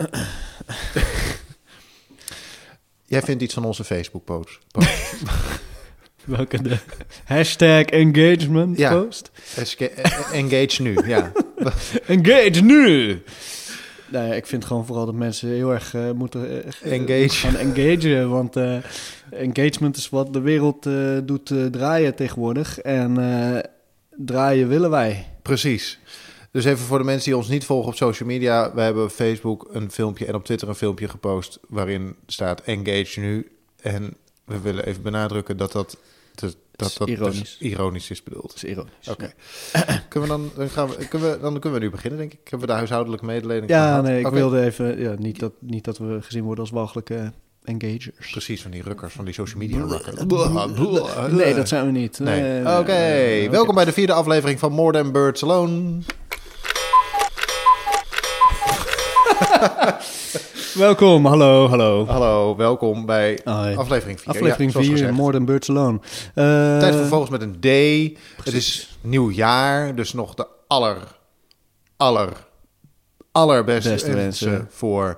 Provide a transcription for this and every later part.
Jij vindt iets van onze Facebook-post. post. Welke de hashtag engagement Ja. post? Esca- eh, Engage nu, ja. Engage nu! Nou ja, ik vind gewoon vooral dat mensen heel erg eh, moeten eh, Engage. gaan engagen. Want eh, engagement is wat de wereld eh, doet eh, draaien tegenwoordig. En eh, draaien willen wij. Precies. Dus even voor de mensen die ons niet volgen op social media. We hebben op Facebook een filmpje en op Twitter een filmpje gepost... waarin staat Engage nu. En we willen even benadrukken dat dat, dat, dat, dus ironisch. ironisch is bedoeld. Is ironisch. Oké. kunnen we dan, dan, gaan we, kunnen we, dan kunnen we nu beginnen, denk ik. Hebben we de huishoudelijke mededeling Ja, gehad? nee, ik wilde even... Ja, niet, dat, niet dat we gezien worden als walgelijke engagers. Precies, van die rukkers, van die social media rukkers. Nee, dat zijn we niet. Nee. Nee, Oké, nee, oké. welkom bij de vierde aflevering van More Than Birds Alone. Welkom, hallo, hallo. Hallo, welkom bij aflevering 4. Aflevering 4, More Than Birds Alone. Eh, Tijd voor vogels met een D. Het is nieuw jaar, dus nog de aller, aller, allerbeste Beste wensen voor eh,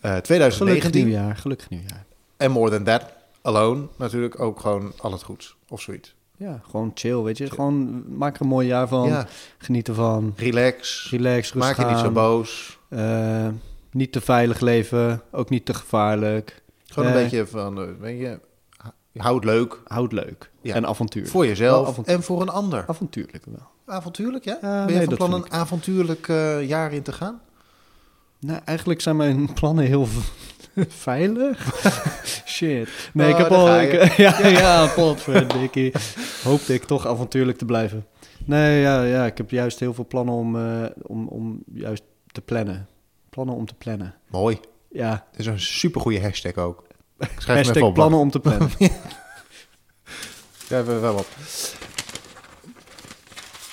Gelukkig 2019. nieuwjaar, gelukkig nieuwjaar. En More Than That Alone natuurlijk ook gewoon al het goeds of zoiets. Ja, gewoon chill, weet je. Gewoon maak er een mooi jaar van. Ja, Geniet ervan. relax. Relax, Maak je niet zo boos. Eh, niet te veilig leven, ook niet te gevaarlijk. Gewoon een Eh. beetje van, eh, weet je, hou het leuk. Houd leuk. Ja. En avontuur. Voor jezelf en voor een ander. Avontuurlijk wel. Avontuurlijk, ja? Ja, ben je nee, van plan een avontuurlijk eh, jaar in te gaan? Nou, eigenlijk zijn mijn plannen heel veilig. Shit. Nee, Oh, ik heb al... Ik, ja, ja, potverdikkie. Hoopte ik toch avontuurlijk te blijven. Nee, ja, ja, ik heb juist heel veel plannen om, om, om juist te plannen. Plannen om te plannen. Mooi. Ja, Dat is een supergoeie hashtag ook. Ik schrijf hashtag op. plannen om te plannen. Ja, we wel op.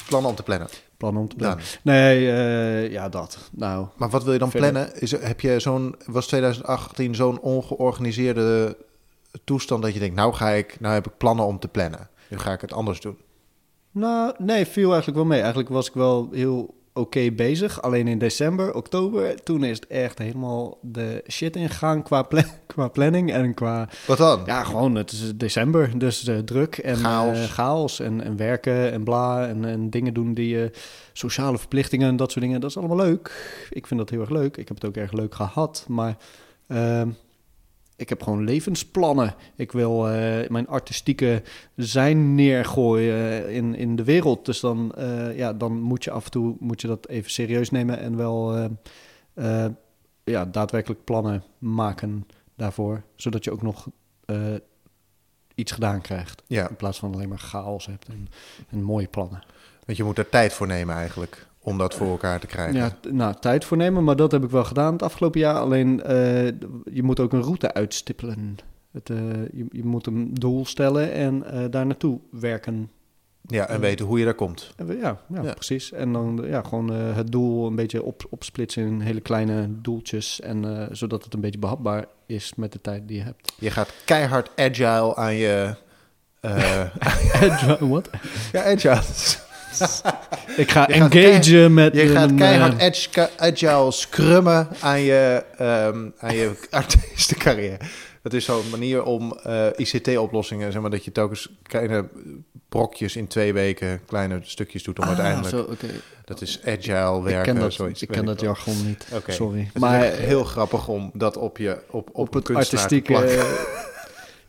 Plannen om te plannen. plannen om te plannen. Dan. Nee, eh, ja, dat. Nou, Maar wat wil je dan Verder. plannen? Is, heb je zo'n, was 2018 zo'n ongeorganiseerde toestand dat je denkt, nou ga ik, nou heb ik plannen om te plannen. Nu ga ik het anders doen. Nou, nee, viel eigenlijk wel mee. Eigenlijk was ik wel heel oké bezig. Alleen in december, oktober, toen is het echt helemaal de shit ingegaan qua, qua planning en qua... Wat dan? Ja, gewoon, het is december, dus eh, druk en Chaos. eh, chaos en, en werken en bla en, en dingen doen die je... sociale verplichtingen en dat soort dingen, dat is allemaal leuk. Ik vind dat heel erg leuk. Ik heb het ook erg leuk gehad, maar... ehm, ik heb gewoon levensplannen. Ik wil eh, mijn artistieke zijn neergooien in, in de wereld. Dus dan, eh, ja, dan moet je af en toe moet je dat even serieus nemen en wel eh, eh, ja, daadwerkelijk plannen maken daarvoor. Zodat je ook nog eh, iets gedaan krijgt. Ja, In plaats van alleen maar chaos hebt en, en mooie plannen. want je moet er tijd voor nemen eigenlijk, om dat voor elkaar te krijgen. Ja, nou, tijd voor nemen, maar dat heb ik wel gedaan het afgelopen jaar. Alleen eh, je moet ook een route uitstippelen. Het, eh, je, je moet een doel stellen en eh, daar naartoe werken. Ja, en weten hoe je daar komt. En Ja, ja, Ja. precies. En dan ja, gewoon het doel een beetje op, opsplitsen in hele kleine doeltjes. En, zodat het een beetje behapbaar is met de tijd die je hebt. Je gaat keihard agile aan je... Agile, what? ja, agile. Ik ga engagen met Je gaat keihard eh, edge- agile scrummen aan je, ehm, aan je artiestencarrière. Dat is zo'n manier om eh, ICT-oplossingen, zeg maar, dat je telkens kleine brokjes in twee weken, kleine stukjes doet om ah, uiteindelijk. zo. Dat is agile werken, Ik ken dat, zoiets. ik ken dat jargon niet. Sorry. Het maar is heel grappig om dat op je op, op, het artistieke.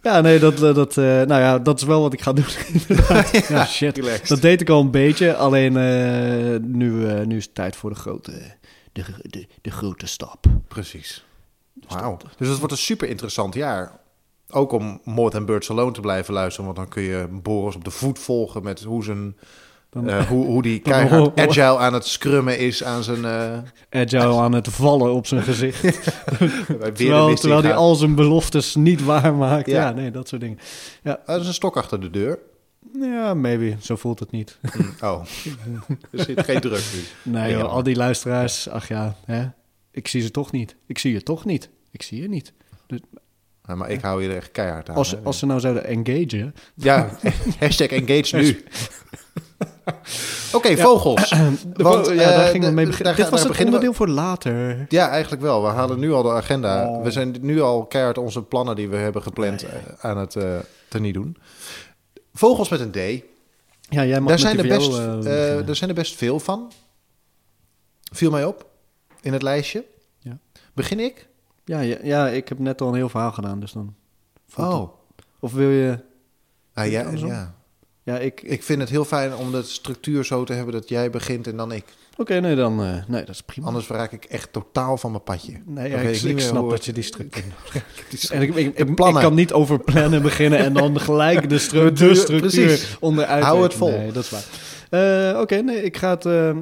ja, nee, dat, eh, dat, eh, nou ja, dat is wel wat ik ga doen. ja, shit. Relaxed. Dat deed ik al een beetje, alleen eh, nu, nu is het tijd voor de grote, de, de, de grote stap. Precies. Wauw. Dus het wordt een super interessant jaar. Ook om More Than Birds Alone te blijven luisteren. Want dan kun je Boris op de voet volgen met hoe, zijn, Dan, eh, hoe, hoe die keihard agile aan het scrummen is aan zijn... eh Agile aan het vallen op zijn gezicht. terwijl terwijl, hij al zijn beloftes niet waarmaakt. Ja. Ja. nee, dat soort dingen. Er is een stok achter de deur. Ja, maybe. Zo voelt het niet. Oh, er zit geen druk nu. Nee, Ja. joh, al die luisteraars, ach ja, hè? ik zie ze toch niet. Ik zie je toch niet. Ik zie je niet. Ja, maar ik hou je er echt keihard aan. Als, hè. als ze nou zouden engagen, Ja, hashtag engage nu. Oké, vogels. De Want, vo- ja, eh, daar gingen we de- mee beginnen. daar Dit was daar het we- onderdeel voor later. Ja, eigenlijk wel. We halen nu al de agenda. Oh. We zijn nu al keihard onze plannen die we hebben gepland eh, aan het uh, teniet doen. Vogels met een D. Ja, jij mag Daar met zijn, er best, eh, eh, er zijn er best veel van. Viel mij op in het lijstje. Ja. Begin ik? ja, ja, ja, ik heb net al een heel verhaal gedaan, dus dan... Oh. Of wil je... Ah, ja, ja. Ja, ik... Ik vind het heel fijn om de structuur zo te hebben dat jij begint en dan ik. Oké, nee, dan... eh, nee, dat is prima. Anders raak ik echt totaal van mijn padje. Nee, ja, ik, ik snap hoe dat je die structuur... En ik, ik, ik, kan niet over plannen beginnen en dan gelijk de, stru de Structuur, precies. onderuit. Hou het vol. Nee, dat is waar. Eh, Oké, nee, ik ga het eh,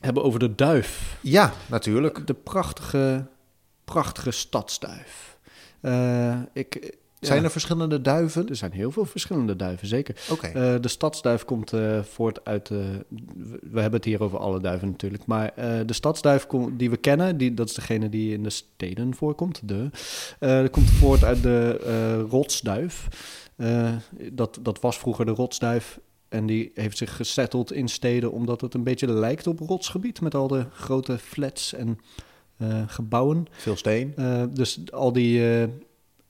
hebben over de duif. Ja, natuurlijk. De prachtige, prachtige stadsduif. Ik, Zijn er verschillende duiven? er zijn heel veel verschillende duiven, zeker. Oké. Eh, de stadsduif komt eh, voort uit. eh, we- hebben het hier over alle duiven natuurlijk. Maar de stadsduif kom- die we kennen, die, dat is degene die in de steden voorkomt. De, dat komt voort uit de rotsduif. Dat, dat was vroeger de rotsduif. En die heeft zich gesetteld in steden omdat het een beetje lijkt op rotsgebied. Met al de grote flats en gebouwen. Veel steen. Dus al die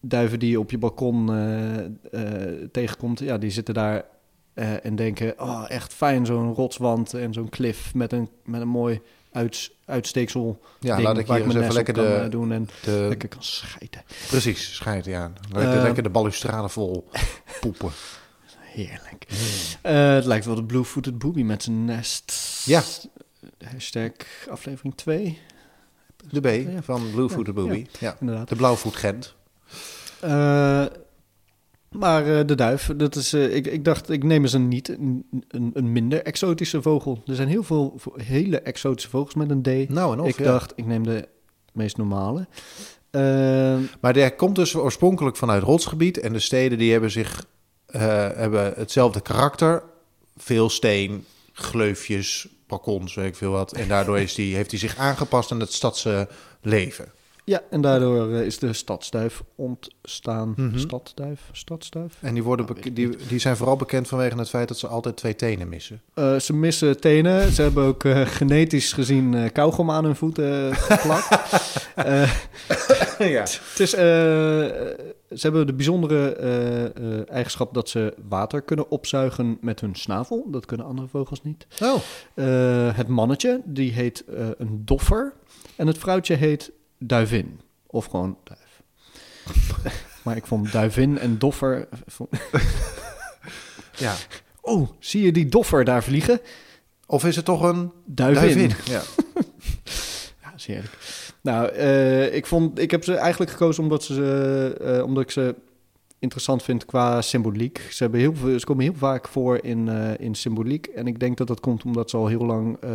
duiven die je op je balkon eh, eh, tegenkomt, ja, die zitten daar eh, en denken: oh, echt fijn, zo'n rotswand en zo'n klif met een, met een mooi uits, uitsteeksel. Ja, ding laat ik hier eens even lekker op kan, de, doen en de... lekker kan schijten. Precies, schijnt, ja. Lekker, lekker de balustrade vol poepen. Heerlijk. Het lijkt wel de Blue-footed booby met zijn nest. Ja. Hashtag aflevering 2, De B Ja. van Bluefooted Ja, Booby. Ja. inderdaad. De blauwvoet Gent. Eh, maar eh, de duif, dat is, eh, ik, ik dacht, ik neem eens een niet een, een, minder exotische vogel. Er zijn heel veel hele exotische vogels met een D. Nou en of, ik ja. dacht, ik neem de meest normale. Maar die komt dus oorspronkelijk vanuit rotsgebied. En de steden die hebben zich hebben hetzelfde karakter. Veel steen, gleufjes, balkons, weet ik veel wat. En daardoor is die, heeft hij zich aangepast aan het stadse leven. Ja, en daardoor eh, is de stadsduif ontstaan. Mhm. Stadduif? Stadsduif? En die, worden ik die, die zijn vooral bekend vanwege het feit dat ze altijd twee tenen missen. Eh, ze missen tenen. Ze hebben ook eh, genetisch gezien eh kauwgom aan hun voeten geplakt. Eh, ja. Het is, eh, ze hebben de bijzondere eh, eh, eigenschap dat ze water kunnen opzuigen met hun snavel. Dat kunnen andere vogels niet. Oh, Eh, het mannetje, die heet eh, een doffer. En het vrouwtje heet duivin. Of gewoon duif. maar ik vond duivin en doffer... ja. Oh, zie je die doffer daar vliegen? Of is het toch een Duivin. duivin? Ja. Ja. Nou, eh, ik, vond, ik heb ze eigenlijk gekozen omdat, ze, eh, omdat ik ze interessant vind qua symboliek. Ze, hebben heel veel, ze komen heel vaak voor in, eh, in symboliek. En ik denk dat dat komt omdat ze al heel lang eh,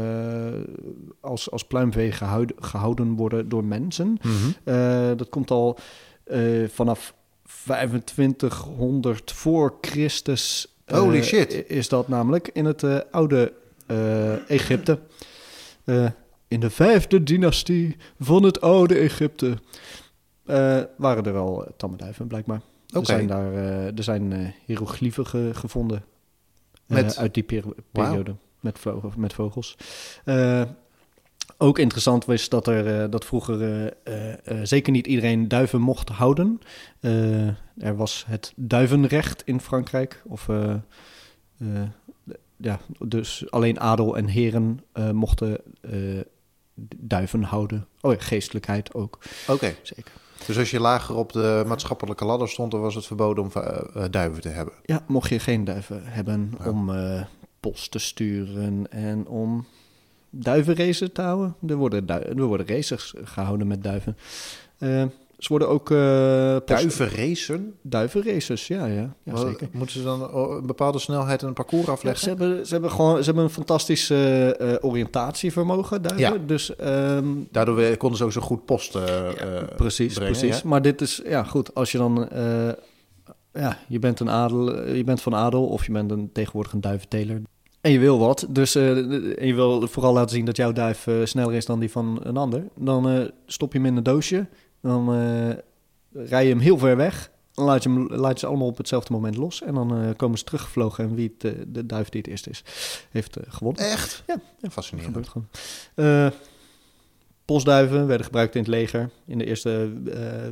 als, als pluimvee gehouden, gehouden worden door mensen. Mhm. Eh, dat komt al vanaf 2500 voor Christus. Holy shit. Is dat namelijk in het oude Egypte. In de vijfde dynastie van het oude Egypte. waren er wel eh, tamme duiven, blijkbaar. Oké. Er zijn daar eh, er zijn eh hieroglyphen ge- gevonden. eh, Met- uit die peri- periode met, vogel, met vogels. Eh, ook interessant was dat er eh, dat vroeger eh, eh, eh, zeker niet iedereen duiven mocht houden. Eh, er was het duivenrecht in Frankrijk. Of eh, eh, ja, dus alleen adel en heren eh, mochten eh, duiven houden. Oh ja, geestelijkheid ook, Oké. zeker. Dus als je lager op de maatschappelijke ladder stond, dan was het verboden om eh, eh, duiven te hebben. Ja, mocht je geen duiven hebben Ja. om eh, post te sturen en om duivenraces te houden. Er worden, er worden races gehouden met duiven. Ze worden ook... eh post- Duiven racen? Duivenraces, ja, ja, ja Wat- zeker. Moeten ze dan oh, een bepaalde snelheid en een parcours Ja, afleggen? ze, hebben, ze, hebben gewoon, ze hebben een fantastisch eh, eh, oriëntatievermogen, duiven. Ja. Dus ehm, Daardoor konden ze ook zo goed post eh, precies, brengen, precies. Maar dit is, ja goed, als je dan... ja, je bent een adel, je bent van adel of je bent een, tegenwoordig een duiventeler. En je wil wat, dus en je wil vooral laten zien dat jouw duif sneller is dan die van een ander. Dan stop je hem in een doosje, dan eh, rij je hem heel ver weg Dan laat je, hem, laat je ze allemaal op hetzelfde moment los. En dan eh, komen ze teruggevlogen. En wie het, eh, de duif die het eerst is, heeft gewonnen. Echt? Ja, ja. Dat Fascinerend. gebeurt gewoon. Postduiven werden gebruikt in het leger. In de Eerste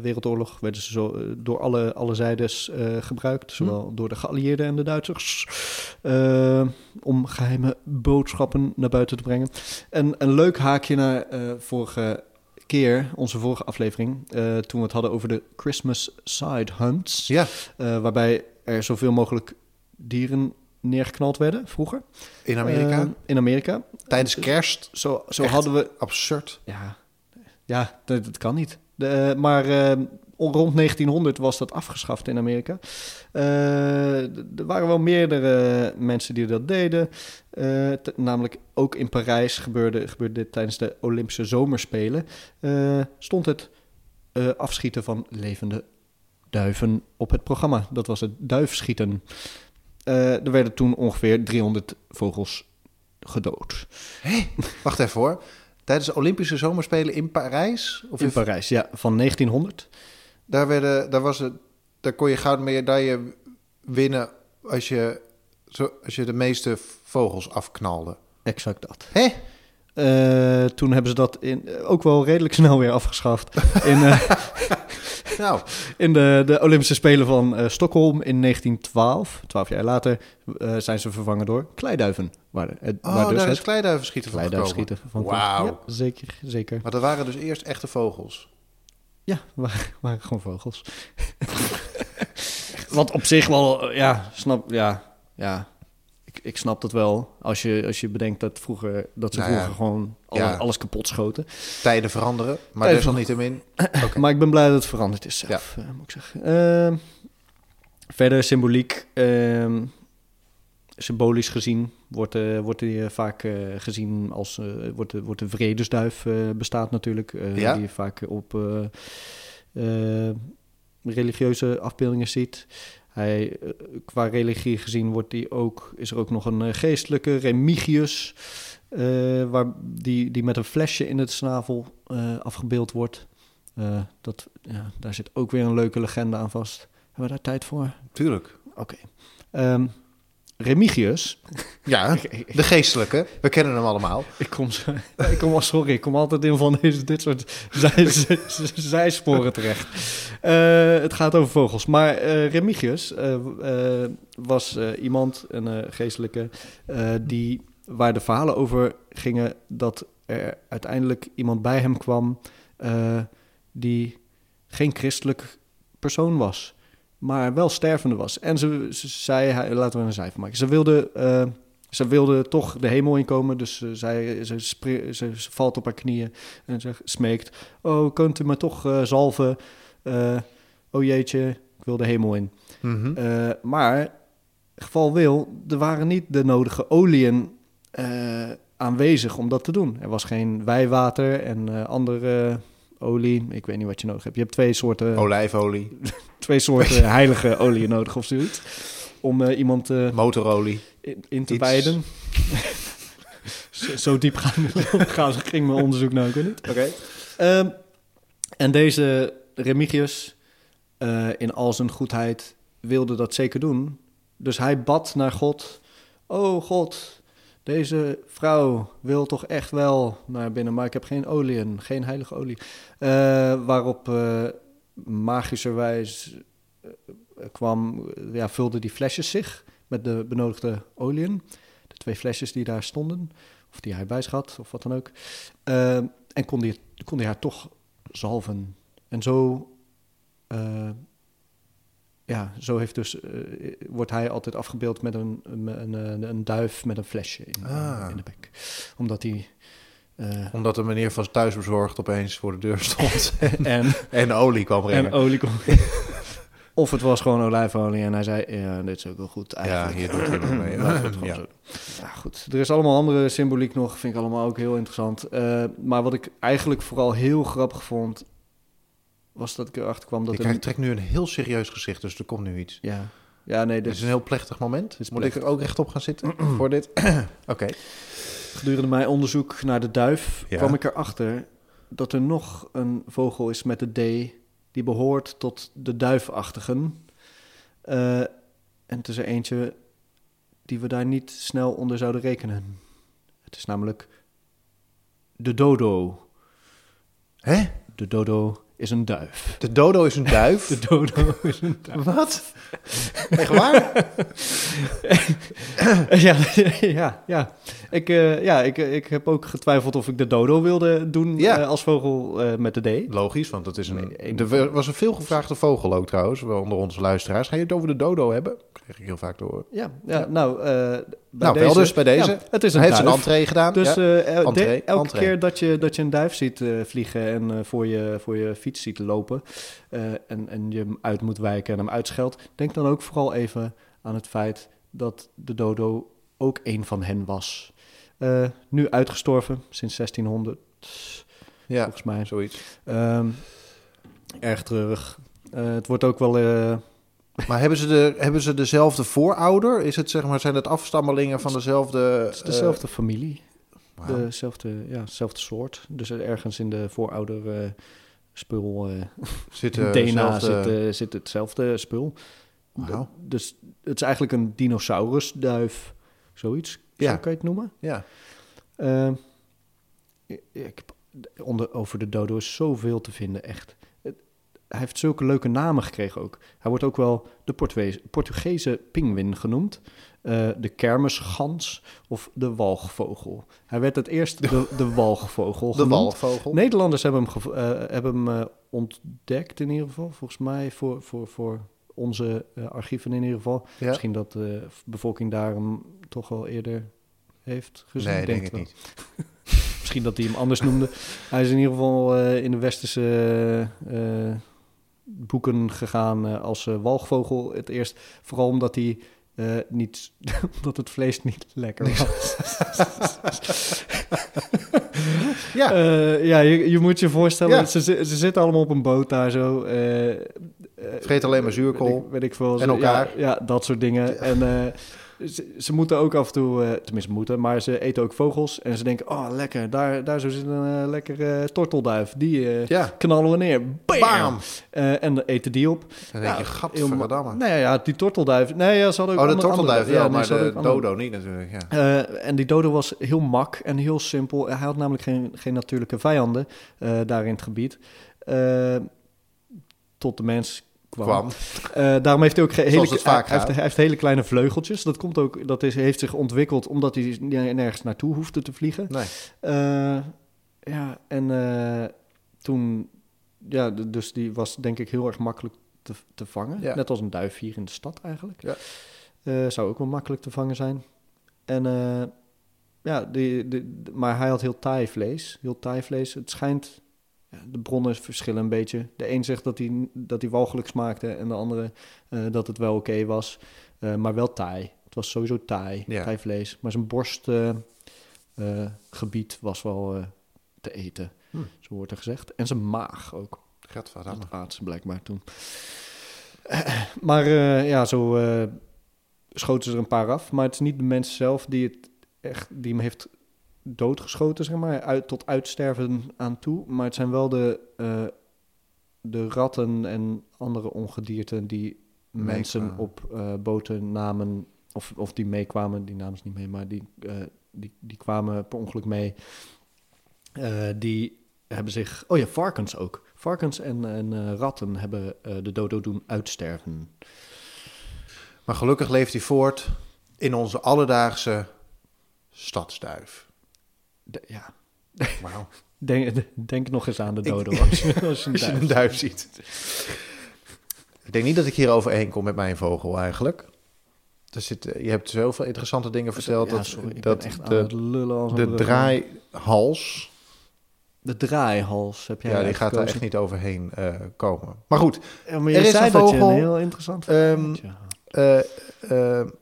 Wereldoorlog werden ze zo, door alle, alle zijdes gebruikt. Zowel door de geallieerden en de Duitsers. om geheime boodschappen naar buiten te brengen. En een leuk haakje naar vorige keer, onze vorige aflevering. eh, toen we het hadden over de Christmas Side Hunts. Ja, eh, waarbij er zoveel mogelijk dieren neergeknald werden vroeger. in Amerika. Eh, in Amerika. Tijdens kerst. Zo, zo Echt? hadden we. Absurd. Ja, ja dat, dat kan niet. De, maar rond 1900 was dat afgeschaft in Amerika. Eh, er waren wel meerdere mensen die dat deden. Eh, namelijk ook in Parijs gebeurde, gebeurde dit tijdens de Olympische Zomerspelen. Eh, stond het afschieten van levende duiven op het programma. Dat was het duifschieten. Er werden toen ongeveer 300 vogels gedood. Wacht even hoor. Tijdens de Olympische Zomerspelen in Parijs? Of in Parijs, ja, van 1900. Daar, werden, daar, was het, daar kon je gouden medaille winnen als je, zo, als je de meeste vogels afknalde. Exact dat. Hé? Eh, toen hebben ze dat in, eh, ook wel redelijk snel weer afgeschaft. In, eh, Nou, in de, de Olympische Spelen van eh, Stockholm in 1912, twaalf jaar later, zijn ze vervangen door kleiduiven. Waar, oh, waar dus daar is het kleiduivenschieten van kleiduivenschieten van. Wauw. Ja, zeker, zeker. Maar dat waren dus eerst echte vogels. Ja, waren, waren gewoon vogels. Wat op zich wel, ja, snap, ja, ja. Ik, ik snap dat wel. Als je, als je bedenkt dat, vroeger, dat ze Nou ja, vroeger gewoon ja. alles kapot schoten. Tijden veranderen, maar Tijden desalniettemin. Oké. Maar ik ben blij dat het veranderd is zelf, eh, moet ik zeggen. Ehm, verder symboliek, ehm, symbolisch gezien, wordt, eh wordt die eh, vaak eh, gezien als, wordt, de, wordt de vredesduif bestaat natuurlijk. Ja. Die je vaak op religieuze afbeeldingen ziet. Hij, qua religie gezien wordt die ook, is er ook nog een geestelijke, Remigius, waar, die, die met een flesje in het snavel afgebeeld wordt. Dat, ja, daar zit ook weer een leuke legende aan vast. Hebben we daar tijd voor? Tuurlijk. Oké. Ehm, Remigius. Ja, de geestelijke. We kennen hem allemaal. Ik kom, ik kom sorry, ik kom altijd in van deze, dit soort zij, zij- zijsporen terecht. Eh, het gaat over vogels. Maar eh, Remigius eh, was iemand, een geestelijke, die, waar de verhalen over gingen dat er uiteindelijk iemand bij hem kwam die geen christelijk persoon was, maar wel stervende was. En ze, ze zei, laten we een cijfer maken. Ze wilde, eh, ze wilde toch de hemel inkomen, dus eh, zij, ze, spre- ze, ze valt op haar knieën en ze smeekt: Oh, kunt u me toch eh, zalven? Oh jeetje, ik wil de hemel in. Mhm. Eh, maar, geval wil, er waren niet de nodige oliën aanwezig om dat te doen. Er was geen wijwater en andere olie. Ik weet niet wat je nodig hebt. Je hebt twee soorten, Olijfolie, twee soorten heilige oliën nodig of zoiets. Om eh, iemand eh, motorolie. in, in te Iets. wijden. zo, zo diep gaan, gaan, ging mijn onderzoek nou ook niet. Oké. Ehm, en deze Remigius, eh, in al zijn goedheid, wilde dat zeker doen. Dus hij bad naar God. Oh God, deze vrouw wil toch echt wel naar binnen, maar ik heb geen olie en geen heilige olie. Eh, waarop eh magischerwijs eh, kwam, ja, vulden die flesjes zich met de benodigde oliën. De twee flesjes die daar stonden, of die hij bij zich had, of wat dan ook. En kon die, kon die haar toch zalven. En zo, ja, zo heeft dus, eh, wordt hij altijd afgebeeld met een, een, een, een duif met een flesje in, Ah. in de bek. Omdat hij... eh, Omdat de meneer van thuisbezorgd opeens voor de deur stond en, en olie kwam brengen. en olie kon... of het was gewoon olijfolie en hij zei, ja, dit is ook wel goed ja, eigenlijk. hier doet hij nog mee. Ja. zo. Ja, goed. Er is allemaal andere symboliek nog, vind ik allemaal ook heel interessant. Eh, maar wat ik eigenlijk vooral heel grappig vond, was dat ik erachter kwam dat Ik er... krijg- trek nu een heel serieus gezicht, dus er komt nu iets. Ja, ja nee, Dit dus is een heel plechtig moment. Moet ik er ook echt op gaan zitten voor dit? Oké. gedurende mijn onderzoek naar de duif Ja. kwam ik erachter dat er nog een vogel is met de D die behoort tot de duifachtigen. Eh, en het is er eentje die we daar niet snel onder zouden rekenen. Het is namelijk de dodo. Hè? De dodo is een duif. De dodo is een duif? De dodo is een duif. Wat? Echt waar? ja, ja, ja. Ik, eh, ja ik, ik heb ook getwijfeld of ik de dodo wilde doen Ja. eh, als vogel eh, met de D. Logisch, want dat is een... Nee, Er was een veelgevraagde vogel ook trouwens, onder onze luisteraars. Ga je het over de dodo hebben? Krijg ik heel vaak te horen. Ja, ja nou, eh, bij Nou, deze, wel dus bij deze. Ja, het is een Hij heeft duif. zijn entree gedaan. Dus eh, de- Entree, elke entree. keer dat je, dat je een duif ziet eh, vliegen en eh, voor, je, voor je fiets ziet lopen eh, en, en je hem uit moet wijken en hem uitscheldt, denk dan ook vooral even aan het feit dat de dodo ook een van hen was. Eh, nu uitgestorven sinds 1600, ja, volgens mij. zoiets. Ehm, erg treurig. Eh, het wordt ook wel... eh, Maar hebben ze, de, hebben ze dezelfde voorouder? Is het, zeg maar, zijn het afstammelingen van dezelfde... het is dezelfde familie. eh. Dezelfde, ja, dezelfde soort. Dus ergens in de voorouder eh, spul, eh Zitten DNA dezelfde- zit, eh, zit hetzelfde spul. Dus het is eigenlijk een dinosaurusduif, zoiets. Ja. Zo kan je het noemen. Ja. Eh, ik onder, over de dodo is zoveel te vinden, echt. Hij heeft zulke leuke namen gekregen ook. Hij wordt ook wel de Portugees, Portugese pinguïn genoemd. eh, de kermisgans of de walgvogel. Hij werd het eerst de, de walgvogel De genoemd. Nederlanders hebben hem, gevo- eh, hebben hem eh, ontdekt in ieder geval. Volgens mij voor, voor, voor onze archieven in ieder geval. Ja. Misschien dat de bevolking daar hem toch wel eerder heeft gezien. Nee, denk ik niet. Misschien dat hij hem anders noemde. Hij is in ieder geval in de westerse boeken gegaan eh, als eh, walgvogel het eerst. Vooral omdat hij eh, niet, omdat het vlees niet lekker was. Ja. Ja, je, je moet je voorstellen, Ja. ze, ze zitten allemaal op een boot daar zo. eh, Vreet alleen maar zuurkool. Weet ik, weet ik veel. En elkaar. Ja, ja, dat soort dingen. En ze, ze moeten ook af en toe, eh, tenminste moeten, maar ze eten ook vogels. En ze denken, oh lekker, daar, daar zo zit een eh, lekkere tortelduif. Die eh, Ja. knallen we neer. Bam! Bam! Eh, en dan eten die op. Dan denk je, Ja, gadverdamme. Nou ja, ja, die tortelduif. Nee, ja, ze hadden ook Oh, de andere- tortelduif andere- wel, nee, maar de andere- dodo niet natuurlijk. Ja. eh, en die dodo was heel mak en heel simpel. Hij had namelijk geen, geen natuurlijke vijanden eh, daar in het gebied. Eh, tot de mens kwam. Kwam. Eh, daarom heeft hij ook hele, vaak hij, heeft, hij heeft hele kleine vleugeltjes. Dat, komt ook, dat is, heeft zich ontwikkeld omdat hij nergens naartoe hoefde te vliegen. Nee. Eh, ja, en eh, toen... Ja, dus die was denk ik heel erg makkelijk te, te vangen. Ja. Net als een duif hier in de stad eigenlijk. Ja. Zou ook wel makkelijk te vangen zijn. En ja, die, die, maar hij had heel taai vlees. Heel taai vlees. Het schijnt... De bronnen verschillen een beetje. De een zegt dat hij, dat hij walgelijk smaakte... en de andere eh, dat het wel oké was. Eh, maar wel taai. Het was sowieso taai. Ja. Taai vlees. Maar zijn borstgebied gebied was wel eh, te eten. Hm. Zo wordt er gezegd. En zijn maag ook. Gadverdamme. Dat aten ze blijkbaar toen. Eh, maar eh, ja, zo eh, schoten ze er een paar af. Maar het is niet de mens zelf die, het echt, die hem heeft doodgeschoten, zeg maar. Uit, tot uitsterven aan toe. Maar het zijn wel de, eh, de ratten en andere ongedierten die mensen op eh, boten namen. Of, of die meekwamen, die namen ze niet mee, maar die, eh, die, die kwamen per ongeluk mee. Die hebben zich... Oh ja, varkens ook. Varkens en, en ratten hebben de dodo doen uitsterven. Maar gelukkig leeft hij voort in onze alledaagse stadsduif. De- ja. Wauw. Denk, denk nog eens aan de Ik- dodo als je, als je een Als je duif- een duif ziet. Ik denk niet dat ik hier overheen kom met mijn vogel eigenlijk. Er zit, eh, je hebt zoveel interessante dingen verteld. Ja, dat sorry, dat ben echt de, de draaihals, De draaihals heb jij ja, die gaat daar echt niet overheen eh, komen. Maar goed, Ja, maar Er is een dat je vogel, een heel interessant ja. eh,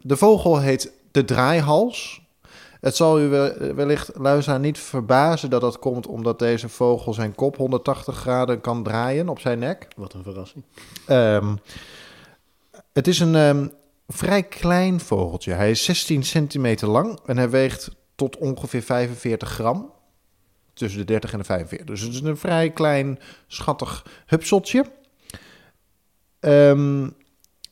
de vogel heet de draaihals. Het zal u wel- wellicht, luisteraar, niet verbazen dat dat komt omdat deze vogel zijn kop 180 graden kan draaien op zijn nek. Wat een verrassing. Ehm, het is een ehm, vrij klein vogeltje. Hij is 16 centimeter lang en hij weegt tot ongeveer 45 gram. Tussen de 30 en de 45. Dus het is een vrij klein, schattig hupseltje. Ehm,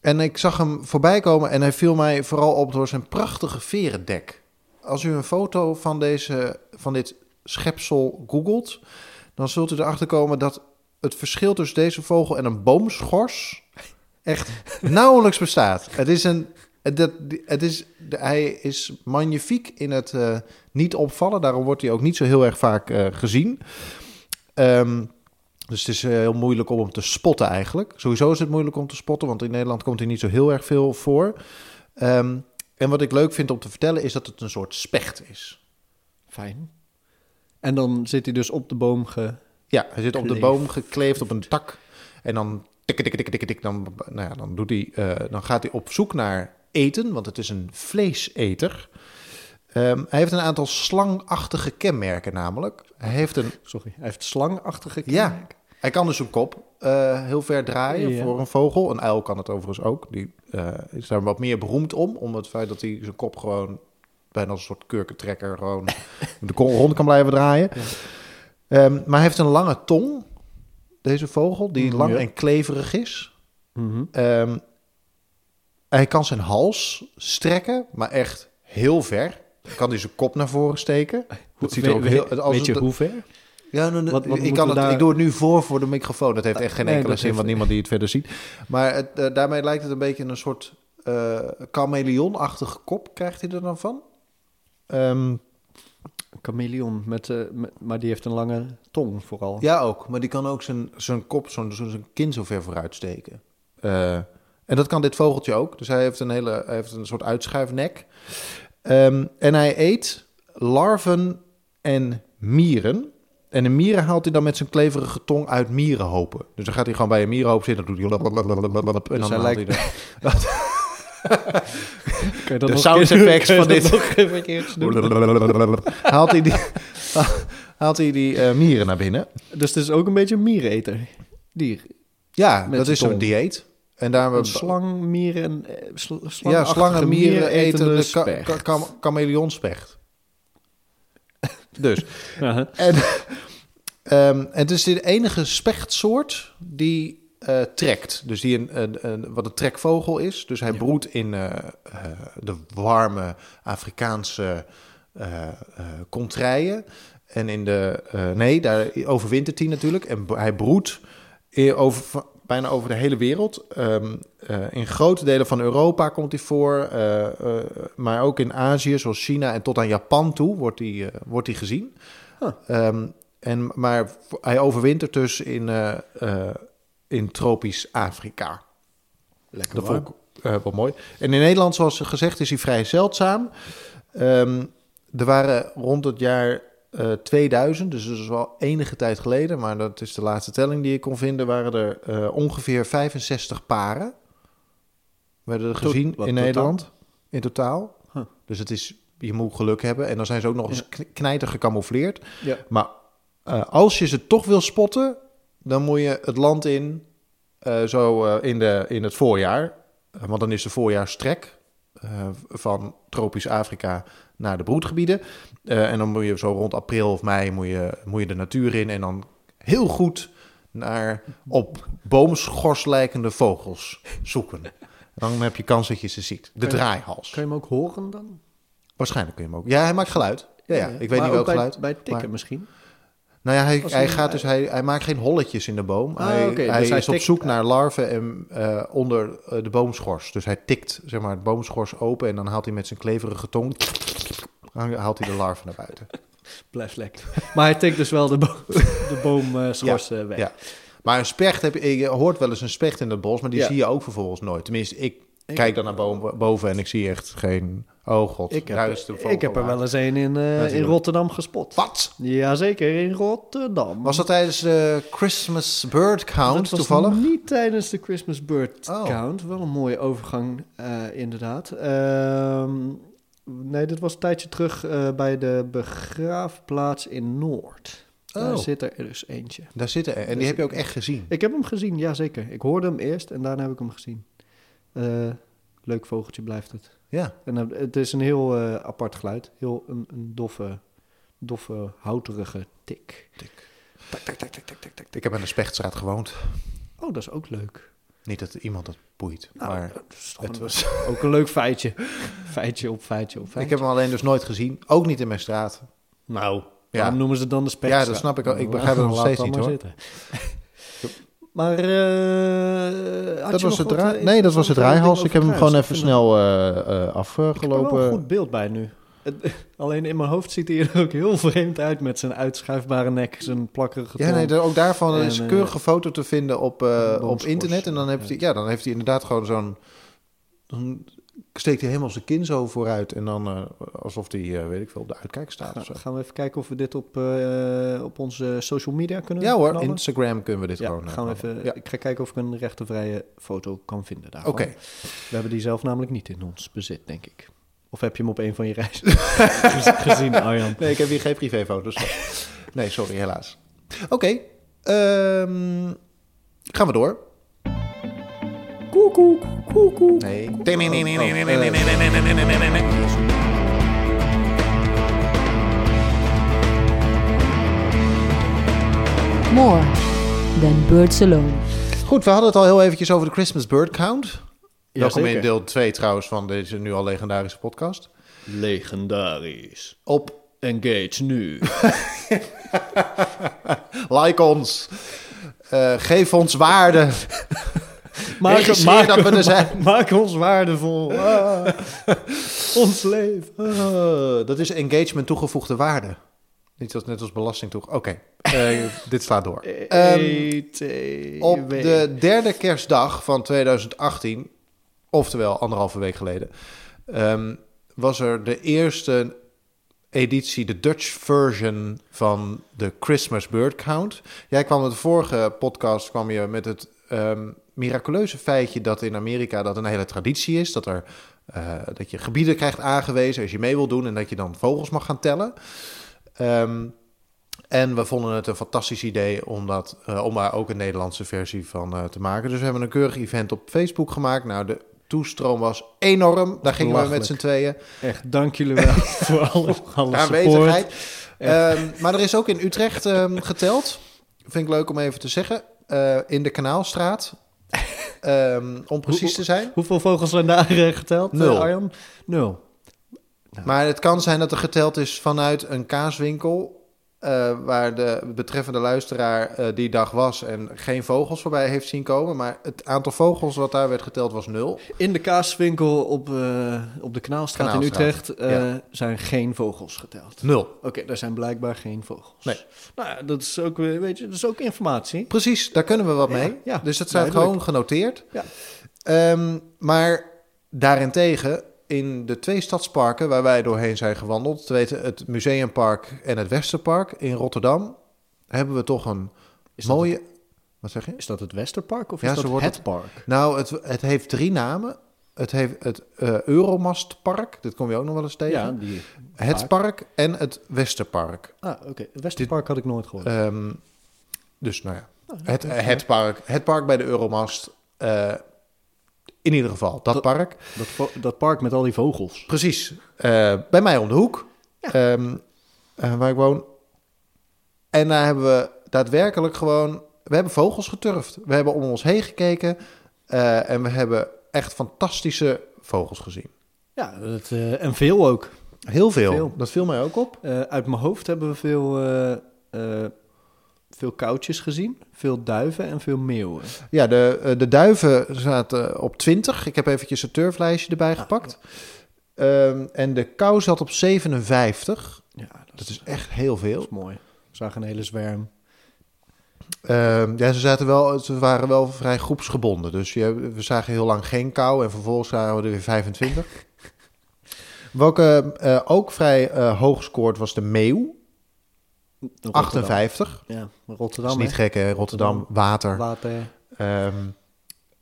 en ik zag hem voorbij komen en hij viel mij vooral op door zijn prachtige verendek. Als u een foto van, deze, van dit schepsel googelt, dan zult u erachter komen dat het verschil tussen deze vogel en een boomschors echt nauwelijks bestaat. Het is een. Dat, het is, hij is magnifiek in het eh, niet opvallen. Daarom wordt hij ook niet zo heel erg vaak eh, gezien. Ehm, dus het is eh, heel moeilijk om hem te spotten eigenlijk. Sowieso is het moeilijk om te spotten, want in Nederland komt hij niet zo heel erg veel voor. Ehm, en wat ik leuk vind om te vertellen is dat het een soort specht is. Fijn. En dan zit hij dus op de boom ge... Ja, hij zit op de boom gekleefd op een tak. En dan tik, tik, tik, tik, tik, dan, nou ja, dan, doet hij, eh, dan gaat hij op zoek naar eten, want het is een vleeseter. Ehm, hij heeft een aantal slangachtige kenmerken namelijk. Hij heeft een Sorry, hij heeft slangachtige Ja. Hij kan dus zijn kop eh, heel ver draaien voor een vogel. Een uil kan het overigens ook. Die eh, is daar wat meer beroemd om. Om het feit dat hij zijn kop gewoon bijna als een soort kurkentrekker gewoon de kon rond kan blijven draaien. Ja. Ehm, maar hij heeft een lange tong, deze vogel, die Mm, lang en kleverig is. Mhm. Ehm, hij kan zijn hals strekken, maar echt heel ver. Dan kan hij zijn kop naar voren steken. Dat ziet er ook heel... Als Weet je hoe ver? Ja, nou, Wat- wat ik, kan het, daar- ik doe het nu voor voor de microfoon. Dat heeft echt geen Nee, enkele zin, heeft- want niemand die het verder ziet. Maar het, eh, daarmee lijkt het een beetje een soort eh chameleonachtige kop, krijgt hij er dan van. Een chameleon, met, eh, met- maar die heeft een lange tong vooral. ja, ook. Maar die kan ook zijn, zijn kop, zo'n zo zijn kin zo ver vooruit steken. En dat kan dit vogeltje ook. Dus hij heeft een, hele, hij heeft een soort uitschuifnek. Ehm, en hij eet larven en mieren. En de mieren haalt hij dan met zijn kleverige tong uit mierenhopen. Dus dan gaat hij gewoon bij een mierenhoop zitten. Dan doet hij... En dan Dus hij haalt hij dat De nog sound een effects van dit. een haalt hij die, haalt hij die eh, mieren naar binnen. Dus het is ook een beetje een miereneter. Dier. Ja, Met dat is zo'n tong. dieet. En daar Een slang, mieren en... eh, sl- Ja, slangen, mieren eten de ka- specht. ka- kam- Dus. En, ehm, het is de enige spechtsoort die eh, trekt. Dus die een, een, een- wat een trekvogel is. Dus hij Ja. broedt in eh, eh, de warme Afrikaanse contraien. En in de... nee, daar overwintert hij natuurlijk. En hij broedt over, bijna over de hele wereld. Ehm, eh, in grote delen van Europa komt hij voor. eh, eh, maar ook in Azië, zoals China en tot aan Japan toe, wordt hij, wordt hij gezien. Huh. Ehm, en, maar hij overwintert dus in, in tropisch Afrika. Lekker Dat warm. vond ik wel mooi. En in Nederland, zoals gezegd, is hij vrij zeldzaam. Ehm, er waren rond het jaar eh, 2000, dus dat is wel enige tijd geleden, maar dat is de laatste telling die ik kon vinden, waren er eh, ongeveer 65 paren. Werden er gezien wat in totaal? Nederland in totaal. Huh. Dus het is, je moet geluk hebben. En dan zijn ze ook nog eens Ja. kn- knijter gecamoufleerd. Ja. Maar eh, als je ze toch wil spotten, dan moet je het land in, eh, zo eh, in, de, in het voorjaar. Eh, want dan is de voorjaarstrek eh, van tropisch Afrika naar de broedgebieden. Eh, en dan moet je zo rond april of mei moet je, moet je de natuur in. En dan heel goed naar op boomschors lijkende vogels zoeken. Dan heb je kans dat je ze ziet. De draaihals. Kan je hem ook horen dan? Waarschijnlijk kun je hem ook. Ja, hij maakt geluid. Ja, ja. ik weet Maar niet welk bij, geluid. Bij tikken maar- misschien. Nou ja, hij, hij, gaat dus, hij, hij maakt geen holletjes in de boom. Ah, hij dus hij is op zoek naar larven en, eh, onder eh, de boomschors. Dus hij tikt zeg maar, het boomschors open en dan haalt hij met zijn kleverige tong... haalt hij de larven naar buiten. Blijft lekker. Maar hij tikt dus wel de, bo de boomschors eh, weg. ja. Maar een specht, heb je, je hoort wel eens een specht in het bos, maar die Ja. zie je ook vervolgens nooit. Tenminste, ik, Ik- kijk dan naar boven, boven en ik zie echt geen... Oh god, Ik heb, daar ik heb er wel eens een in, eh, in. Rotterdam gespot. Wat? Jazeker, in Rotterdam. Was dat tijdens de Christmas Bird Count dat was toevallig? niet tijdens de Christmas Bird Oh. Count. Wel een mooie overgang, eh, inderdaad. Ehm, nee, dit was een tijdje terug eh, bij de begraafplaats in Noord. Daar Oh. zit er dus eentje. Daar zitten er. En die heb je ook echt gezien. Ik heb hem gezien, ja zeker. Ik hoorde hem eerst en daarna heb ik hem gezien. Leuk vogeltje blijft het. Ja. En eh, het is een heel eh, apart geluid. Heel een, een doffe, doffe, houterige tik. Tik. Tak, tak, tak, tak, tak, tak. Ik heb aan de Spechtstraat gewoond. Oh, dat is ook leuk. Niet dat iemand dat boeit, Nou, maar dat is toch het een- was... ook een leuk feitje. feitje op feitje op feitje. Ik heb hem alleen dus nooit gezien. Ook niet in mijn straat. Nou, Ja. waarom noemen ze dan de spek? Ja, dat snap ik ook. Ik begrijp het nog steeds niet, hoor. maar eh, Dat was het draai... eh, Nee, dat was het dingen Ik heb hem gewoon even snel eh, eh, Ik heb wel een afgelopen. goed beeld bij nu. Alleen in mijn hoofd ziet hij er ook heel vreemd uit met zijn uitschuifbare nek, zijn plakkerige Ja, nee, ook daarvan En, is een keurige foto te vinden op, op internet. En dan heeft, hij, ja, dan heeft hij inderdaad gewoon zo'n... Steekt hij helemaal zijn kin zo vooruit. En dan eh, alsof hij, eh, weet ik veel, op de uitkijk staat. Ga- gaan we even kijken of we dit op, eh, op onze social media kunnen Ja hoor, knallen? Instagram kunnen we dit Ja, gewoon... gaan we even, Ja. Ik ga kijken of ik een rechtenvrije foto kan vinden daarvan. Oké. We hebben die zelf namelijk niet in ons bezit, denk ik. Of heb je hem op een van je reizen gezien, Arjan? Nee, ik heb hier geen privéfoto's van. nee, sorry, helaas. Oké, ehm, gaan we door. Koekoek, koekoek. Nee. More than birds alone. Goed, we hadden het al heel eventjes over de Christmas Bird Count. Welkom in deel 2 trouwens van deze nu al legendarische podcast. Legendarisch. Op Engage nu. like ons. Geef ons waarde. Maak, dat we er zijn. Maak ons waardevol. Ah, ons leven. Eh, dat is engagement toegevoegde waarde. Niet als, net als belasting toe. Oké, eh, dit slaat door. E-T-W. Op de derde kerstdag van 2018, oftewel anderhalve week geleden, ehm, was er de eerste editie, de Dutch version van de Christmas Bird Count. Jij kwam in de vorige podcast kwam je met het ehm, miraculeuze feitje dat in Amerika dat een hele traditie is. Dat, er, eh, dat je gebieden krijgt aangewezen als je mee wil doen en dat je dan vogels mag gaan tellen. Ehm, en we vonden het een fantastisch idee om, dat, eh, om daar ook een Nederlandse versie van eh, te maken. Dus we hebben een keurig event op Facebook gemaakt. Nou, de toestroom was enorm. Daar gingen we met z'n tweeën. Echt, dank jullie wel voor alle, alle Aanwezigheid. Ehm, maar er is ook in Utrecht ehm, geteld. Vind ik leuk om even te zeggen. In de Kanaalstraat. Ehm, om precies te zijn. Hoeveel vogels zijn daar eh, geteld, Nul. eh, Arjan? Nul. Maar het kan zijn dat er geteld is vanuit een kaaswinkel. Eh, waar de betreffende luisteraar eh, die dag was en geen vogels voorbij heeft zien komen. Maar het aantal vogels wat daar werd geteld was nul. In de kaaswinkel op, eh, op de Kanaalstraat, in Utrecht ja. zijn geen vogels geteld. Nul. Oké, daar zijn blijkbaar geen vogels. Nee. Nou ja, dat is ook, weer, weet je, dat is ook informatie. Precies, daar kunnen we wat mee. ja, dus dat staat duidelijk. gewoon genoteerd. Ja. Ehm, maar daarentegen, in de twee stadsparken waar wij doorheen zijn gewandeld, te weten het Museumpark en het Westerpark in Rotterdam, hebben we toch een Is dat mooie. Wat zeg je? Is dat het Westerpark of Ja, is dat het het- park? Nou, het, het heeft drie namen. Het heeft het eh, Euromastpark, dit kom je ook nog wel eens tegen. Ja, die. het park en het Westerpark. Ah, oké. Het Westerpark had ik nooit gehoord. Ehm, dus nou ja, Ah, het, het, park, het park bij de Euromast. eh, in ieder geval, dat, Dat- park. dat, dat park met al die vogels. Precies. eh, bij mij om de hoek, ehm, eh, waar ik woon. En daar hebben we daadwerkelijk gewoon... We hebben vogels geturfd. We hebben om ons heen gekeken. eh, en we hebben echt fantastische vogels gezien. Ja, dat, en veel ook. Heel veel. Veel. Dat viel mij ook op. Uit mijn hoofd hebben we veel, veel koutjes gezien, veel duiven en veel meeuwen. Ja, de, eh, de duiven zaten op 20. Ik heb eventjes het turflijstje erbij gepakt. Ehm, en de kou zat op 57. Ja, dat, Dat is echt heel dat veel. is mooi. We zagen een hele zwerm. Ehm, ja, ze, zaten wel, ze waren wel vrij groepsgebonden. Dus je, we zagen heel lang geen kou en vervolgens zagen we er weer 25. Welke eh, ook vrij eh, hoog scoort was de meeuw, Rotterdam. 58. Ja, Dat Rotterdam. is niet hè? gek hè, Rotterdam, water. Water. Ehm,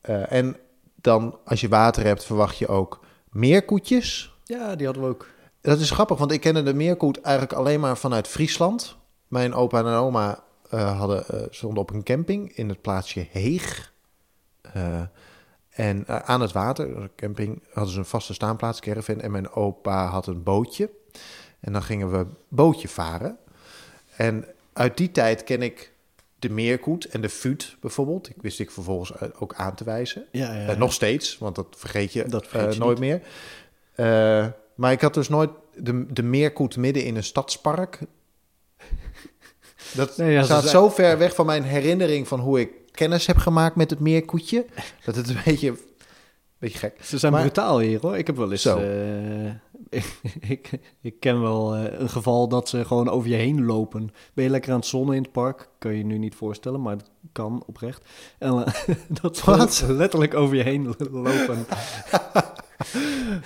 eh, en dan als je water hebt verwacht je ook meerkoetjes. Ja, die hadden we ook. Dat is grappig, want ik kende de meerkoet eigenlijk alleen maar vanuit Friesland. Mijn opa en oma eh, hadden, eh, stonden op een camping in het plaatsje Heeg. En aan het water, de camping, hadden ze een vaste staanplaats, caravan. En mijn opa had een bootje. En dan gingen we bootje varen. En uit die tijd ken ik de meerkoet en de fuut bijvoorbeeld. Ik wist ik vervolgens eh, ook aan te wijzen. Ja, ja, Eh, nog steeds, want dat vergeet je, Dat vergeet eh, je nooit meer. Maar ik had dus nooit de, de meerkoet midden in een stadspark. Dat Nee, ja, staat zo ver weg van mijn herinnering van hoe ik kennis heb gemaakt met het meerkoetje. Dat het een beetje, beetje gek. Ze zijn Maar- brutaal hier hoor. Ik heb wel eens. Zo. eh, ik, ik, ik ken wel eh, een geval dat ze gewoon over je heen lopen. Ben je lekker aan het zonnen in het park? Kun je je nu niet voorstellen, maar dat kan oprecht. En eh, dat ze letterlijk over je heen lopen.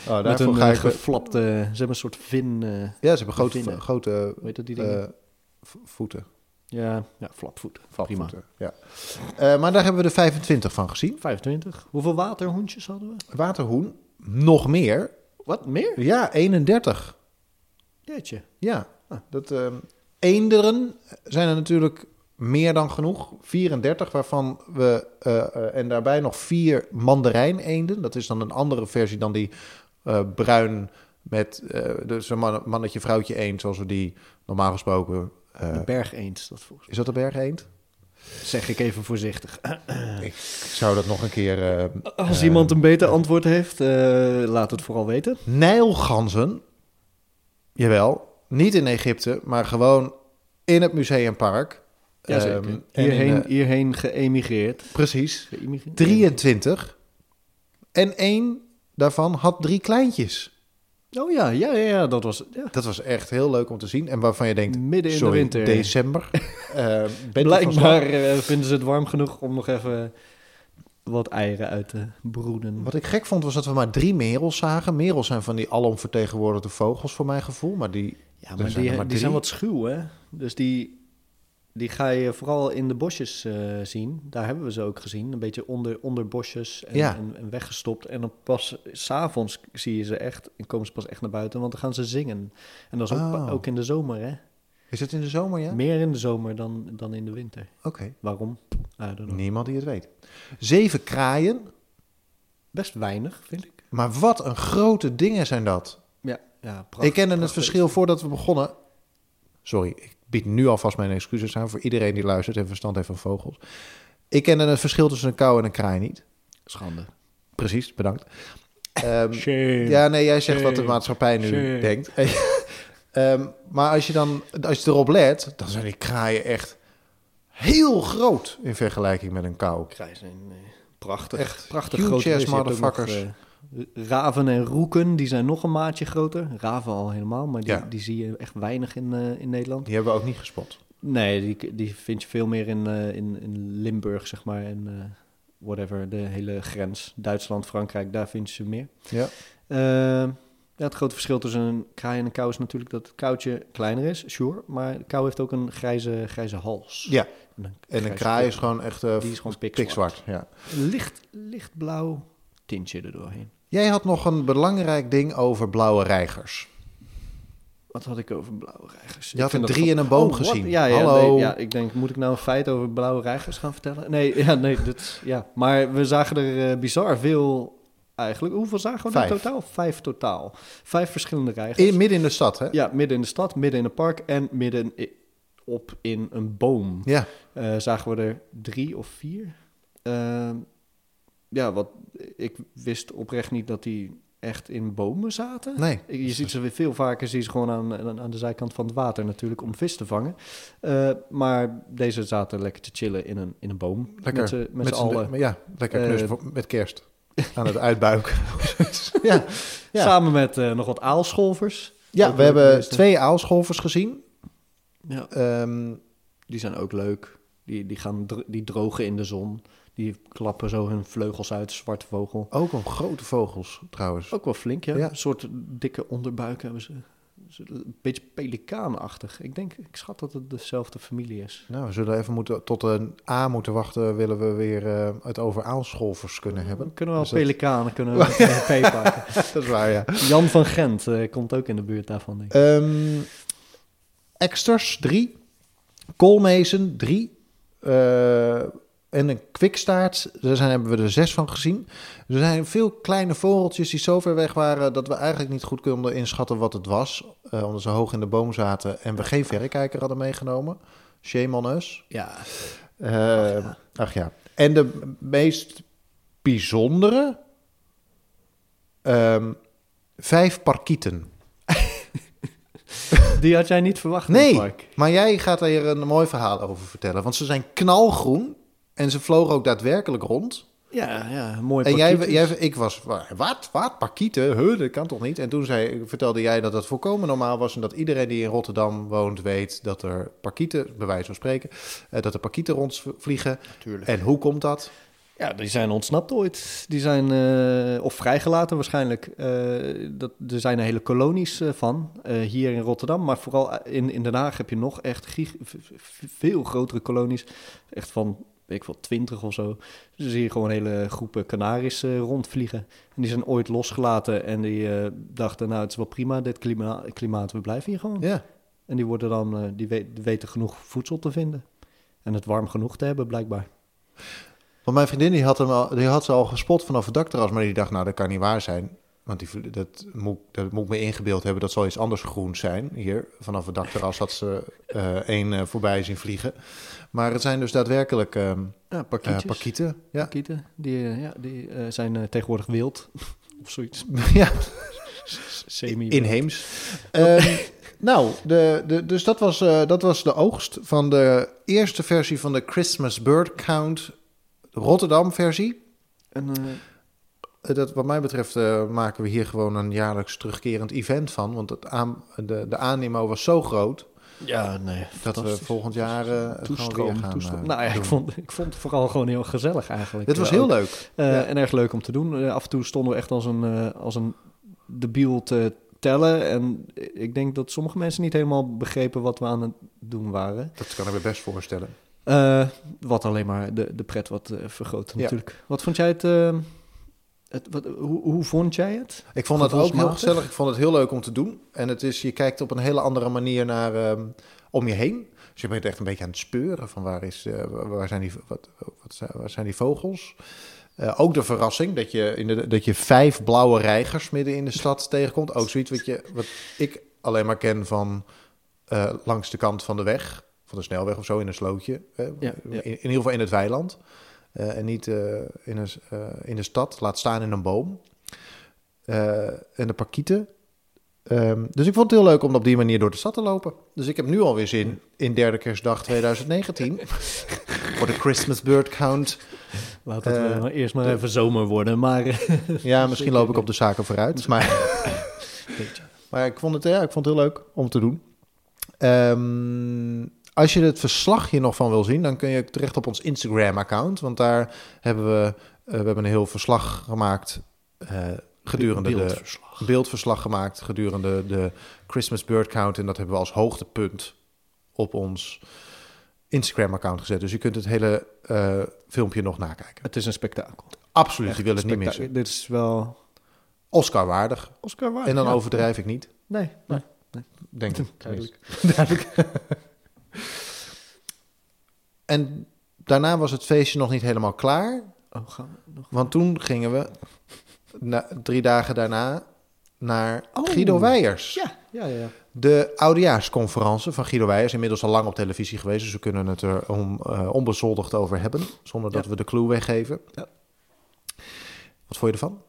Oh, met een ga ik... geflapte. Ze hebben een soort vin. Ja, ze hebben grote, grote hoe heet dat die dingen? v- voeten. Ja, ja, flapvoet. Prima. Ja. Eh, maar daar hebben we de 25 van gezien. 25. Hoeveel waterhoentjes hadden we? Waterhoen, nog meer. Wat meer? Ja, 31. Jeetje. Ja, dat, ehm, eenderen zijn er natuurlijk meer dan genoeg. 34, waarvan we... eh, en daarbij nog vier mandarijn-eenden. Dat is dan een andere versie dan die eh, bruin met... dus een man- mannetje, vrouwtje eend, zoals we die normaal gesproken... eh, De berg eens, dat volgens is dat de bergeend? Zeg ik even voorzichtig. Ik zou dat nog een keer... eh, Als eh, iemand een beter antwoord heeft, eh, laat het vooral weten. Nijlganzen, jawel, niet in Egypte, maar gewoon in het museumpark. Jazeker. Ehm, en hierheen, in, eh, hierheen geëmigreerd. precies. Geëmigreerd? 23. En één daarvan had drie kleintjes. Oh ja, ja, ja, ja, dat was ja. Dat was echt heel leuk om te zien. En waarvan je denkt, midden in sorry, de winter. december. Bent u van Blijkbaar eh, vinden ze het warm genoeg om nog even wat eieren uit te broeden. Wat ik gek vond, was dat we maar drie merels zagen. Merels zijn van die alomvertegenwoordigde vogels voor mijn gevoel. Maar die, Ja, maar zijn die, maar die zijn wat schuw, hè? Dus die, die ga je vooral in de bosjes eh, zien. Daar hebben we ze ook gezien. Een beetje onder, onder bosjes en, Ja. en, en weggestopt. En dan pas s'avonds zie je ze echt en komen ze pas echt naar buiten, want dan gaan ze zingen. En dat is ook, Oh. ook in de zomer, hè? is het in de zomer, ja? Oké. Meer in de zomer dan, dan in de winter. Waarom? Don't know. Niemand die het weet. Zeven kraaien. Best weinig, vind ik. Maar wat een grote dingen zijn dat. Ja, ja ik kende het verschil voordat we begonnen. Sorry, ik bied nu alvast mijn excuses aan voor iedereen die luistert en verstand heeft van vogels. Ik kende het verschil tussen een kou en een kraai niet. Schande. Precies, bedankt. Ehm, ja, nee, jij zegt wat de maatschappij nu Shame. denkt. Ehm, maar als je dan als je erop let, dan zijn die kraaien echt heel groot in vergelijking met een kou. Kraaien zijn eh, prachtig. Echt prachtig huge groot. ook nog, motherfuckers. Raven en roeken, die zijn nog een maatje groter. Raven al helemaal, maar die, Ja. die zie je echt weinig in, eh, in Nederland. Die hebben we ook niet gespot. Nee, die, die vind je veel meer in, eh, in, in Limburg, zeg maar. En eh, whatever, de hele grens. Duitsland, Frankrijk, daar vind je ze meer. Ja. Eh, ja, het grote verschil tussen een kraai en een kou is natuurlijk dat het koutje kleiner is, sure. Maar de kou heeft ook een grijze, grijze hals. Ja, En een, en een grijze kraai is gewoon echt Die is gewoon pikzwart. pikzwart. Ja. Licht, lichtblauw tintje erdoorheen. Jij had nog een belangrijk ding over blauwe reigers. Wat had ik over blauwe reigers? Je had vind er dat drie in een boom Oh, gezien. Ja, ja, Hallo. nee, ja, ik denk, moet ik nou een feit over blauwe reigers gaan vertellen? Nee, ja, nee, dit, ja. maar we zagen er eh, bizar veel eigenlijk. Hoeveel zagen we er Vijf. totaal? Vijf totaal. Vijf verschillende reigers. In, midden in de stad, hè? Ja, midden in de stad, midden in een park en midden op in een boom. Ja. Eh, zagen we er drie of vier. Ehm, ja, wat ik wist oprecht niet dat die echt in bomen zaten. Nee. Je ziet ze weer veel vaker, zie je ze gewoon aan, aan, de zijkant van het water natuurlijk om vis te vangen. Eh, maar deze zaten lekker te chillen in een, in een boom. Lekker. Met, met, z'n- allen. Ja, lekker voor- met kerst. Aan het uitbuiken. ja. Ja. Samen met eh, nog wat aalscholvers. ja, Ook we hebben twee aalscholvers gezien. Ja. Ehm, Die zijn ook leuk. Die, die, gaan die drogen in de zon. Die klappen zo hun vleugels uit, zwarte vogel. ook een grote vogels, trouwens. Ook wel flink, ja. Ja. Een soort dikke onderbuik hebben ze. Een beetje pelikaanachtig. Ik denk, ik schat dat het dezelfde familie is. Nou, we zullen even moeten, tot een A moeten wachten... willen we weer eh, het over aalscholvers kunnen hebben. We kunnen wel Dus dat- pelikanen, kunnen we een P pakken. Dat is waar, ja. Jan van Gent eh, komt ook in de buurt daarvan, denk ik. Ehm Exters, drie. Koolmezen, drie. Eh, en een kwikstaart, daar zijn, hebben we er zes van gezien. Er zijn veel kleine vogeltjes die zo ver weg waren... dat we eigenlijk niet goed konden inschatten wat het was. eh, omdat ze hoog in de boom zaten en we geen verrekijker hadden meegenomen. Shame on us. Ja, Eh, ach, ja. En de meest bijzondere... ehm, vijf parkieten. Die had jij niet verwacht, Nee, Mark. maar jij gaat hier een mooi verhaal over vertellen. Want ze zijn knalgroen en ze vlogen ook daadwerkelijk rond. Ja, ja, mooi En jij, jij, ik was, wat, wat, parkieten? Huh, dat kan toch niet? En toen zei, vertelde jij dat het volkomen normaal was... en dat iedereen die in Rotterdam woont weet dat er parkieten, bij wijze van spreken... eh, dat er parkieten rondvliegen. Natuurlijk. En hoe komt dat? Ja, die zijn ontsnapt ooit. Die zijn, eh, of vrijgelaten waarschijnlijk. Eh, dat, er zijn er hele kolonies van, hier in Rotterdam. Maar vooral in, in Den Haag heb je nog echt veel grotere kolonies. Echt van, weet ik wel, twintig of zo. Dus zie je gewoon hele groepen Canaris eh, rondvliegen. En die zijn ooit losgelaten en die eh, dachten, nou het is wel prima, dit klima klimaat, we blijven hier gewoon. Ja, En die, worden dan, eh, die weten genoeg voedsel te vinden. En het warm genoeg te hebben, blijkbaar. want mijn vriendin die had, hem al, die had ze al gespot vanaf het dakterras... maar die dacht, nou, dat kan niet waar zijn... Want die, dat, moet, dat moet ik me ingebeeld hebben. Dat zal iets anders groen zijn. Hier, vanaf het dakterras had ze eh één eh, voorbij zien vliegen. Maar het zijn dus daadwerkelijk ehm Ja, eh, parkieten. Ja. Die, ja, die zijn tegenwoordig wild. of zoiets. ja, Semi inheems. Ehm, nou, de, de, dus dat was, dat was de oogst van de eerste versie van de Christmas Bird Count Rotterdam-versie. En, eh, Eh, Dat, wat mij betreft eh, maken we hier gewoon een jaarlijks terugkerend event van. Want het aan, de, de animo was zo groot ja, nee. dat we volgend jaar eh, het weer Toestroom, gaan toestroom. eh, nou ja, ik vond, ik vond het vooral gewoon heel gezellig eigenlijk. Dit was Eh, heel ook, leuk. eh, ja. En erg leuk om te doen. Eh, af en toe stonden we echt als een, eh, als een debiel te tellen. En ik denk dat sommige mensen niet helemaal begrepen wat we aan het doen waren. Dat kan ik me best voorstellen. Eh, wat alleen maar de, de pret wat eh, vergroot Ja. natuurlijk. Wat vond jij het... het wat, hoe, hoe vond jij het? Ik vond het ook heel gezellig. Ik vond het heel leuk om te doen. En het is, je kijkt op een hele andere manier naar ehm, om je heen. Dus je bent echt een beetje aan het speuren van waar, is, eh, waar, zijn, die, wat, wat zijn, waar zijn die vogels. Eh, ook de verrassing dat je, in de, dat je vijf blauwe reigers midden in de stad tegenkomt. Ook zoiets wat, je, wat ik alleen maar ken van eh, langs de kant van de weg. Van de snelweg of zo in een slootje. Ja, ja. In, in ieder geval in het weiland. Eh, en niet eh, in, een, eh, in de stad. Laat staan in een boom. En de parkieten. Ehm, dus ik vond het heel leuk om op die manier door de stad te lopen. Dus ik heb nu alweer zin in derde kerstdag 2019. voor de Christmas Bird Count. Laat het eh, eerst maar even zomer worden. Maar Ja, misschien loop ik op de zaken vooruit. Maar, maar ik, vond het, ja, ik vond het heel leuk om te doen. Ehm, als je het verslag hier nog van wil zien, dan kun je terecht op ons Instagram-account. Want daar hebben we, eh, we hebben een heel verslag gemaakt eh, gedurende de beeldverslag. beeldverslag gemaakt gedurende de Christmas Bird Count. En dat hebben we als hoogtepunt op ons Instagram-account gezet. Dus je kunt het hele eh, filmpje nog nakijken. Het is een spektakel. Absoluut, Echt je wil het niet missen. Dit is wel Oscar waardig. Oscar waard. En dan ja. overdrijf ik niet, Nee, nee. denk ik. Duidelijk. Duidelijk. en daarna was het feestje nog niet helemaal klaar. Oh, gaan we nog... Want toen gingen we na, drie dagen daarna naar Oh. Guido Weijers. Ja, ja, ja. De oudejaarsconferentie van Guido Weijers. Inmiddels al lang op televisie geweest, dus we kunnen het er on, eh, onbezoldigd over hebben. Zonder dat Ja. we de clue weggeven. Ja. Wat vond je ervan?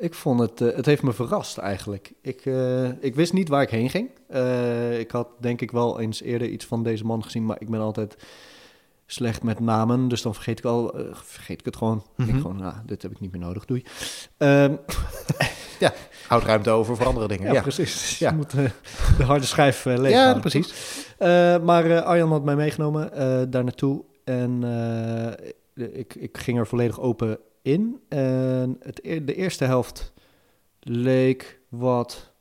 Ik vond het, eh, het heeft me verrast eigenlijk. Ik, eh, ik wist niet waar ik heen ging. Eh, ik had denk ik wel eens eerder iets van deze man gezien, maar ik ben altijd slecht met namen, dus dan vergeet ik al, vergeet ik het gewoon. Ik Mhm. gewoon, nou, dit heb ik niet meer nodig, doei. Ehm, Houd ruimte over voor andere dingen. ja, Ja, precies. Ja. Je moet de harde schijf uh, leeg Ja, precies. maar Arjan had mij meegenomen daar naartoe en ik, ik ging er volledig open in. En het, e- de eerste helft leek wat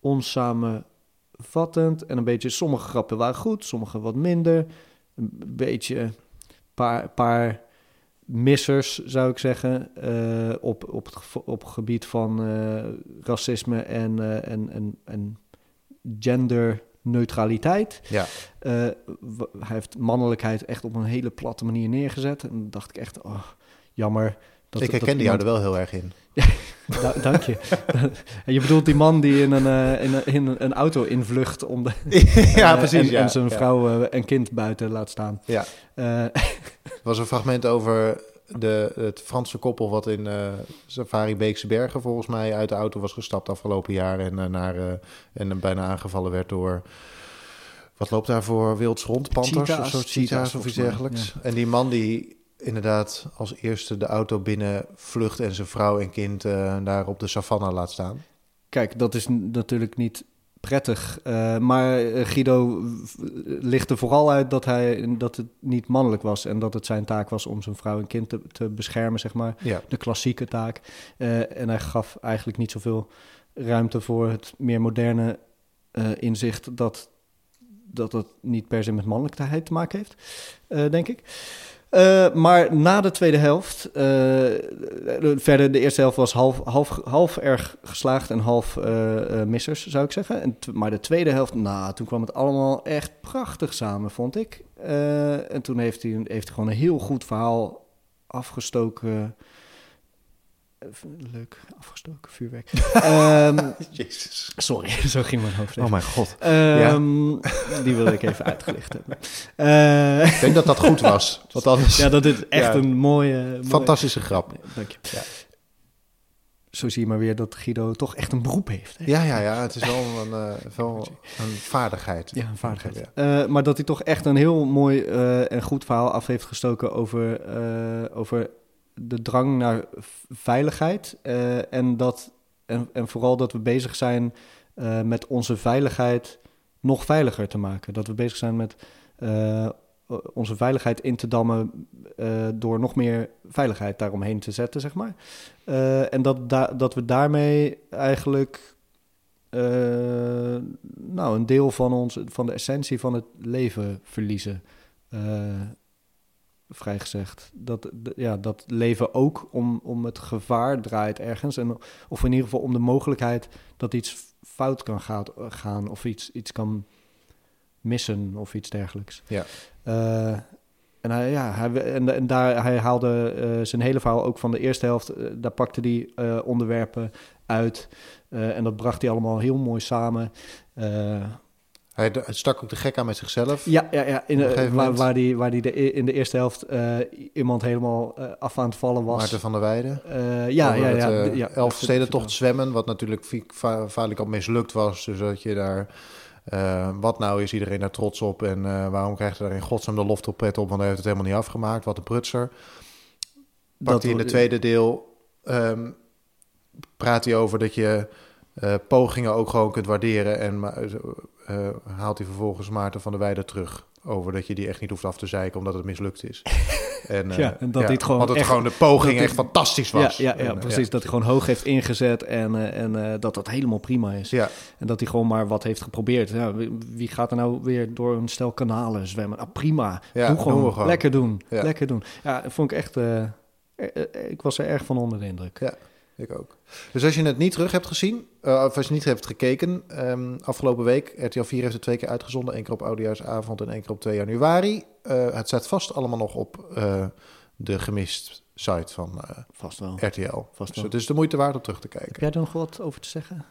onsamenvattend en een beetje, sommige grappen waren goed, sommige wat minder. Een beetje, paar, paar missers zou ik zeggen, eh, op, op, het, op het gebied van eh, racisme en, eh, en, en, en genderneutraliteit. Ja. Hij heeft mannelijkheid echt op een hele platte manier neergezet. En dan dacht ik echt, oh, jammer Dat, ik dat herkende jou iemand- er wel heel erg in. Da- dank je. je bedoelt die man die in een, eh, in een, in een auto invlucht om de, ja, eh, precies. en, ja. en zijn vrouw eh, en kind buiten laat staan. Ja. Was een fragment over de, het Franse koppel wat in Safari Beekse Bergen volgens mij uit de auto was gestapt afgelopen jaar en, eh, naar, en bijna aangevallen werd door... Wat loopt daar voor wilds rond? Panthers of zo? cheetahs, of iets dergelijks. En die man die inderdaad als eerste de auto binnen vlucht en zijn vrouw en kind eh, daar op de savanne laat staan. Kijk, dat is natuurlijk niet prettig. eh, maar eh, Guido ligt er vooral uit dat, hij, dat het niet mannelijk was. En dat het zijn taak was om zijn vrouw en kind te, te beschermen, zeg maar. Ja, De klassieke taak. En hij gaf eigenlijk niet zoveel ruimte voor het meer moderne inzicht... Dat, dat het niet per se met mannelijkheid te maken heeft, denk ik. Eh, maar na de tweede helft, eh, verder de eerste helft was half, half, half erg geslaagd en half eh, missers, zou ik zeggen. En maar de tweede helft, nou, toen kwam het allemaal echt prachtig samen, vond ik. En toen heeft hij, heeft hij gewoon een heel goed verhaal afgestoken. Leuk, afgestoken vuurwerk. Ehm, Jezus. sorry, zo ging mijn hoofd even. Oh mijn god. Ehm, Die wilde ik even uitgelicht hebben. Eh, Ik denk dat dat goed was. Want anders... ja, dat is echt Ja. een mooie... mooie- Fantastische grap. Dank je. Ja. Zo zie je maar weer dat Guido toch echt een beroep heeft. Hè? Ja, ja, ja. Het is wel een, eh, wel een vaardigheid. Ja, een vaardigheid. Ja. Eh, maar dat hij toch echt een heel mooi eh, en goed verhaal af heeft gestoken over, eh, over de drang naar veiligheid. eh, en, dat, en, vooral dat we bezig zijn eh, met onze veiligheid nog veiliger te maken. Dat we bezig zijn met eh, onze veiligheid in te dammen door nog meer veiligheid daaromheen te zetten, zeg maar. En dat, da- dat we daarmee eigenlijk nou, een deel van, ons, van de essentie van het leven verliezen. Vrij gezegd. Dat, ja, dat leven ook om, om het gevaar draait ergens. En, of in ieder geval om de mogelijkheid dat iets fout kan gaat, gaan of iets, iets kan missen of iets dergelijks. Ja. Eh, en hij, ja, hij, en, en daar, hij haalde eh, zijn hele verhaal ook van de eerste helft. eh, daar pakte hij eh, onderwerpen uit. En dat bracht hij allemaal heel mooi samen. Hij stak ook de gek aan met zichzelf. ja, ja, ja in, Op de- waar, waar die, waar die de, in de eerste helft eh, iemand helemaal eh, af aan het vallen was. Maarten van der Weijden. Eh, ja, Over ja, het, ja, ja. elf dat- stedentocht zwemmen, wat natuurlijk vaak al mislukt was. Dus dat je daar... wat nou is iedereen daar trots op en waarom krijgt hij daar in godsnaam de loftopet op? Want hij heeft het helemaal niet afgemaakt. Wat een prutser. Pakt hij in het tweede deel, ehm, praat hij over dat je eh, pogingen ook gewoon kunt waarderen. En ma- eh, haalt hij vervolgens Maarten van der Weijden terug. Over dat je die echt niet hoeft af te zeiken omdat het mislukt is. En, eh, Ja, en dat dit gewoon Want het echt- gewoon de poging echt fantastisch was. Ja, ja, En, eh, precies. Dat hij gewoon hoog heeft ingezet en, eh, en eh, dat dat helemaal prima is. Ja, En dat hij gewoon maar wat heeft geprobeerd. Ja, wie, gaat er nou weer door een stel kanalen zwemmen? Ah, prima. Doe gewoon. doen gewoon. Lekker doen. Ja. Lekker doen. Ja, vond ik echt... eh, eh, eh, ik was er erg van onder de indruk. Ja. Ik ook. Dus als je het niet terug hebt gezien, eh, of als je niet hebt gekeken, ehm, afgelopen week, RTL 4 heeft het twee keer uitgezonden. één keer op Oudejaarsavond en één keer op 2 januari. Eh, het staat vast allemaal nog op eh, de gemist site van eh, Vast wel. RTL. Vast Dus wel. het is de moeite waard om terug te kijken. Heb jij er nog wat over te zeggen?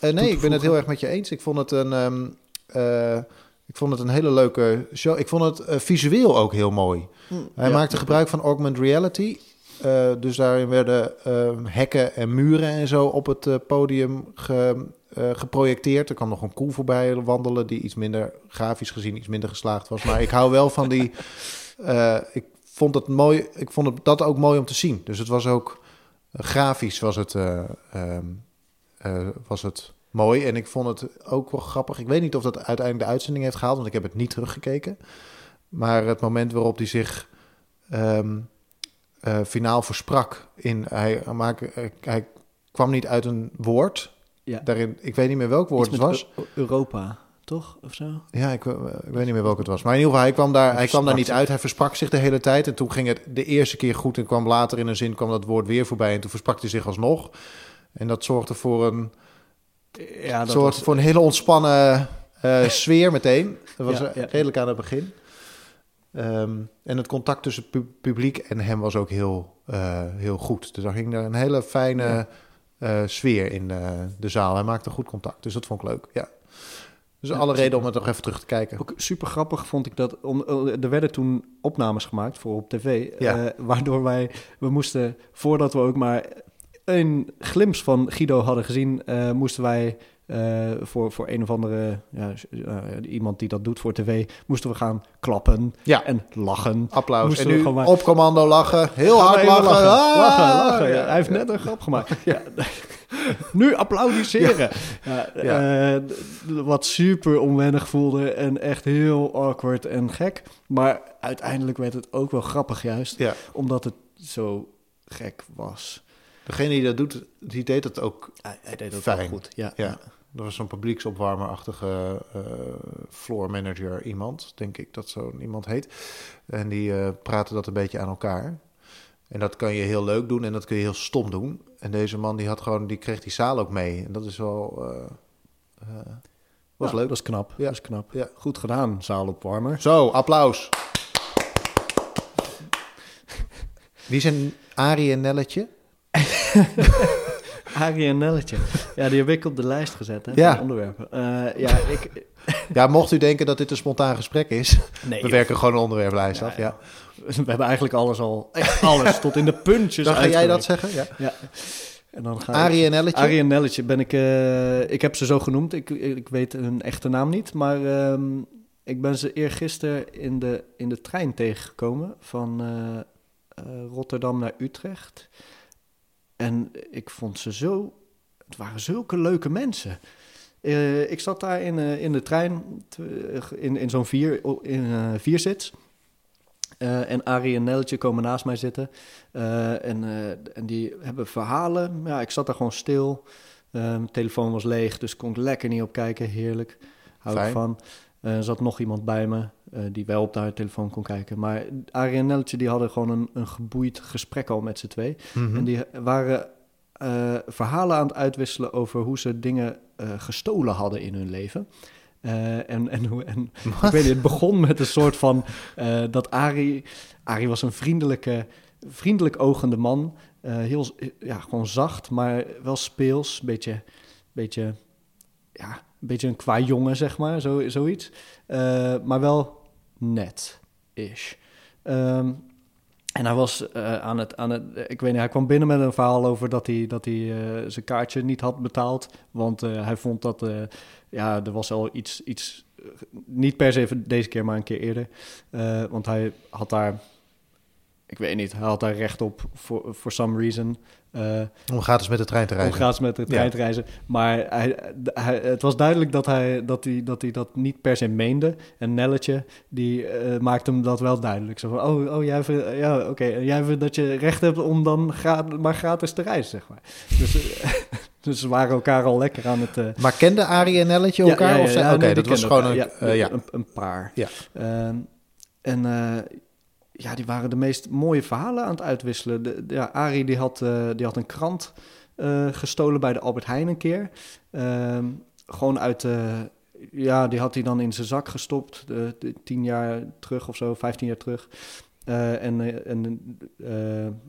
Eh, nee, ik ben het heel erg met je eens. Ik vond het een, ehm, eh, ik vond het een hele leuke show. Ik vond het visueel ook heel mooi. Hij Ja. maakte gebruik van augmented reality. Eh, dus daarin werden ehm, hekken en muren en zo op het eh, podium ge- eh, geprojecteerd. Er kwam nog een koe voorbij wandelen die iets minder grafisch gezien iets minder geslaagd was. Maar ik hou wel van die. ik vond het mooi. Ik vond het, dat ook mooi om te zien. Dus het was ook grafisch was het, eh, ehm, eh, was het mooi. En ik vond het ook wel grappig. Ik weet niet of dat uiteindelijk de uitzending heeft gehaald, want ik heb het niet teruggekeken. Maar het moment waarop hij zich ehm, eh, finaal versprak in hij, maakte, eh, hij kwam niet uit een woord. Ja. Daarin, ik weet niet meer welk woord het was. Eu- Europa, toch? Of zo? Ja, ik, eh, ik weet niet meer welk het was. Maar in ieder geval, hij kwam daar, Hij hij kwam daar niet zich. uit. Hij versprak zich de hele tijd. En toen ging het de eerste keer goed. En kwam later in een zin kwam dat woord weer voorbij. En toen versprak hij zich alsnog. En dat zorgde voor een, Ja, dat soort, was- voor een hele ontspannen sfeer meteen. Dat was Ja, ja. redelijk aan het begin. Ehm, en het contact tussen pu- publiek en hem was ook heel, eh, heel goed. Dus daar ging er een hele fijne Ja. eh, sfeer in eh, de zaal. Hij maakte goed contact, dus dat vond ik leuk. Ja. Dus Ja, alle reden om het nog even terug te kijken. Ook super grappig vond ik dat. Om, er werden toen opnames gemaakt voor op tv. Ja. waardoor wij. We moesten, voordat we ook maar een glimp van Guido hadden gezien, moesten wij. Eh, voor, voor een of andere ja, eh, iemand die dat doet voor tv, moesten we gaan klappen Ja. en lachen. Applaus. Moesten En we nu gewoon maar- op commando lachen. Heel Gaan hard lachen. lachen. Ah! lachen, lachen. Ja. Hij heeft net een grap gemaakt. Ja. nu applaudisseren. Eh, wat super onwennig voelde en echt heel awkward en gek. Maar uiteindelijk werd het ook wel grappig juist, omdat het zo gek was. Degene die dat doet, die deed het ook. Hij, hij deed het Fijn. goed. Ja. Ja. Dat was zo'n publieksopwarmerachtige eh floor manager iemand, denk ik dat zo'n iemand heet. En die eh praatte dat een beetje aan elkaar. En dat kan je heel leuk doen en dat kun je heel stom doen. En deze man die had gewoon, die kreeg die zaal ook mee. En dat is wel, eh, eh, was Ja, leuk. Dat is knap. Ja. Dat is knap. Ja. Goed gedaan, zaalopwarmer. Zo, applaus. Wie zijn Arie en Nelletje? Arie en Nelletje. Ja, die heb ik op de lijst gezet, hè, Ja. onderwerpen. Eh, ja, ik... Ja, mocht u denken dat dit een spontaan gesprek is, Nee, we werken gewoon een onderwerplijst af. Ja. We hebben eigenlijk alles al, echt alles, tot in de puntjes Dan ga jij dat zeggen? Ja. Ja. En dan ga ik- Arie en Nelletje? Arie en Nelletje ben ik... eh, ik heb ze zo genoemd. Ik, ik weet hun echte naam niet. Maar ehm, ik ben ze eergisteren in de, in de trein tegengekomen van eh, Rotterdam naar Utrecht. En ik vond ze zo... Het waren zulke leuke mensen. Eh, ik zat daar in, eh, in de trein, in, in zo'n vier, in, eh, vierzits. En Arie en Nelletje komen naast mij zitten. En, en die hebben verhalen. Ja, ik zat daar gewoon stil. Mijn telefoon was leeg, dus kon ik lekker niet op kijken. Heerlijk. Hou Fijn. ik van. Eh, er zat nog iemand bij me eh, die wel op de telefoon kon kijken. Maar Arie en Nelletje die hadden gewoon een, een geboeid gesprek al met z'n twee. Mhm. En die waren eh, verhalen aan het uitwisselen over hoe ze dingen gestolen hadden in hun leven. En, en, hoe, en ik weet niet, het begon met een soort van dat Arie, Arie was een vriendelijke, vriendelijk ogende man. Heel, ja, gewoon zacht, maar wel speels. Beetje, beetje, ja, beetje een qua jongen, zeg maar, zo, zoiets. Eh, maar wel net-ish. Ehm, en hij was eh, aan, het, aan het... Ik weet niet, hij kwam binnen met een verhaal over dat hij, dat hij eh, zijn kaartje niet had betaald. Want hij vond dat... ja, er was al iets... iets niet per se deze keer, maar een keer eerder. Want hij had daar... Ik weet niet, hij had daar recht op voor for some reason. Eh, Om gratis met de trein te om rijden. gratis met de trein Ja. te reizen. Maar hij, hij, het was duidelijk dat hij dat, hij, dat hij dat niet per se meende. En Nelletje, die eh, maakte hem dat wel duidelijk. Zo van, oh, oh jij vindt, ja, oké, jij vindt dat je recht hebt om dan gra maar gratis te reizen, zeg maar. Dus, eh, dus ze waren elkaar al lekker aan het... eh, Maar kende Arie en Nelletje elkaar? ja, ja, ja, Oké, nee, dat was kenden gewoon een... eh. Een, een paar. Ja. Ehm, en eh, ja, die waren de meest mooie verhalen aan het uitwisselen. De, de- ja, Arie die had, eh, die had een krant eh, gestolen bij de Albert Heijn een keer. Ehm, gewoon uit... eh, ja, die had hij dan in zijn zak gestopt. De, de, tien jaar terug of zo, vijftien jaar terug. Eh, en en,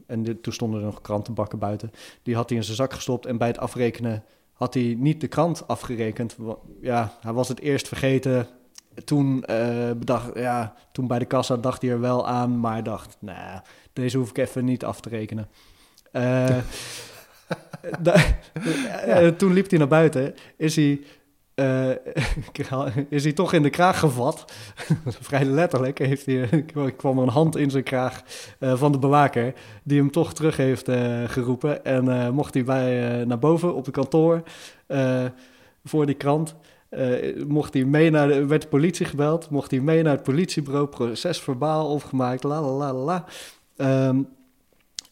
en de- toen stonden er nog krantenbakken buiten. Die had hij in zijn zak gestopt. En bij het afrekenen had hij niet de krant afgerekend. Ja, hij was het eerst vergeten. Toen, eh, bedacht, ja, toen bij de kassa dacht hij er wel aan, maar dacht, nou, deze hoef ik even niet af te rekenen. Eh, da- eh, toen liep hij naar buiten, is hij, is hij toch in de kraag gevat. Vrij letterlijk heeft hij, kwam er een hand in zijn kraag van de bewaker, die hem toch terug heeft geroepen. En mocht hij bij, naar boven op het kantoor voor die krant. Eh, mocht hij mee naar de, werd de politie gebeld, mocht hij mee naar het politiebureau, proces verbaal opgemaakt, la la la la. Ehm,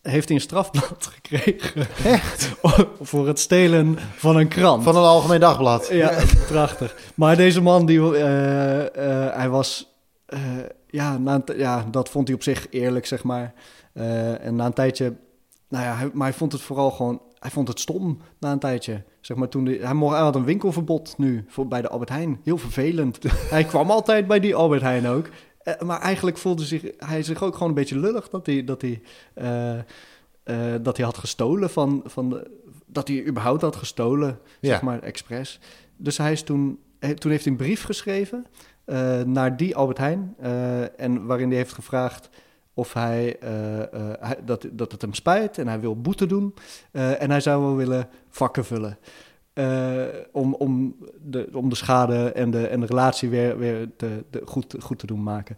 heeft hij een strafblad gekregen. Echt? voor het stelen van een krant. Van een algemeen dagblad. Ja, prachtig. Maar deze man, die, eh, eh, hij was... ja, na een t- ja, dat vond hij op zich eerlijk, zeg maar. En na een tijdje... Nou ja, hij, maar hij vond het vooral gewoon... Hij vond het stom na een tijdje. Zeg maar toen hij, mocht, hij had een winkelverbod nu voor, bij de Albert Heijn. Heel vervelend. hij kwam altijd bij die Albert Heijn ook. Eh, maar eigenlijk voelde zich, hij zich ook gewoon een beetje lullig dat hij, dat hij, eh, eh, dat hij had gestolen van, van de, dat hij überhaupt had gestolen, Ja. zeg maar, expres. Dus hij is toen, he- toen heeft hij een brief geschreven naar die Albert Heijn. en waarin hij heeft gevraagd of hij, eh, eh, hij- dat, dat het hem spijt en hij wil boete doen. Eh, en hij zou wel willen vakken vullen. om, om, de, om de schade en de, en de relatie weer, weer te, de, goed, goed te doen maken.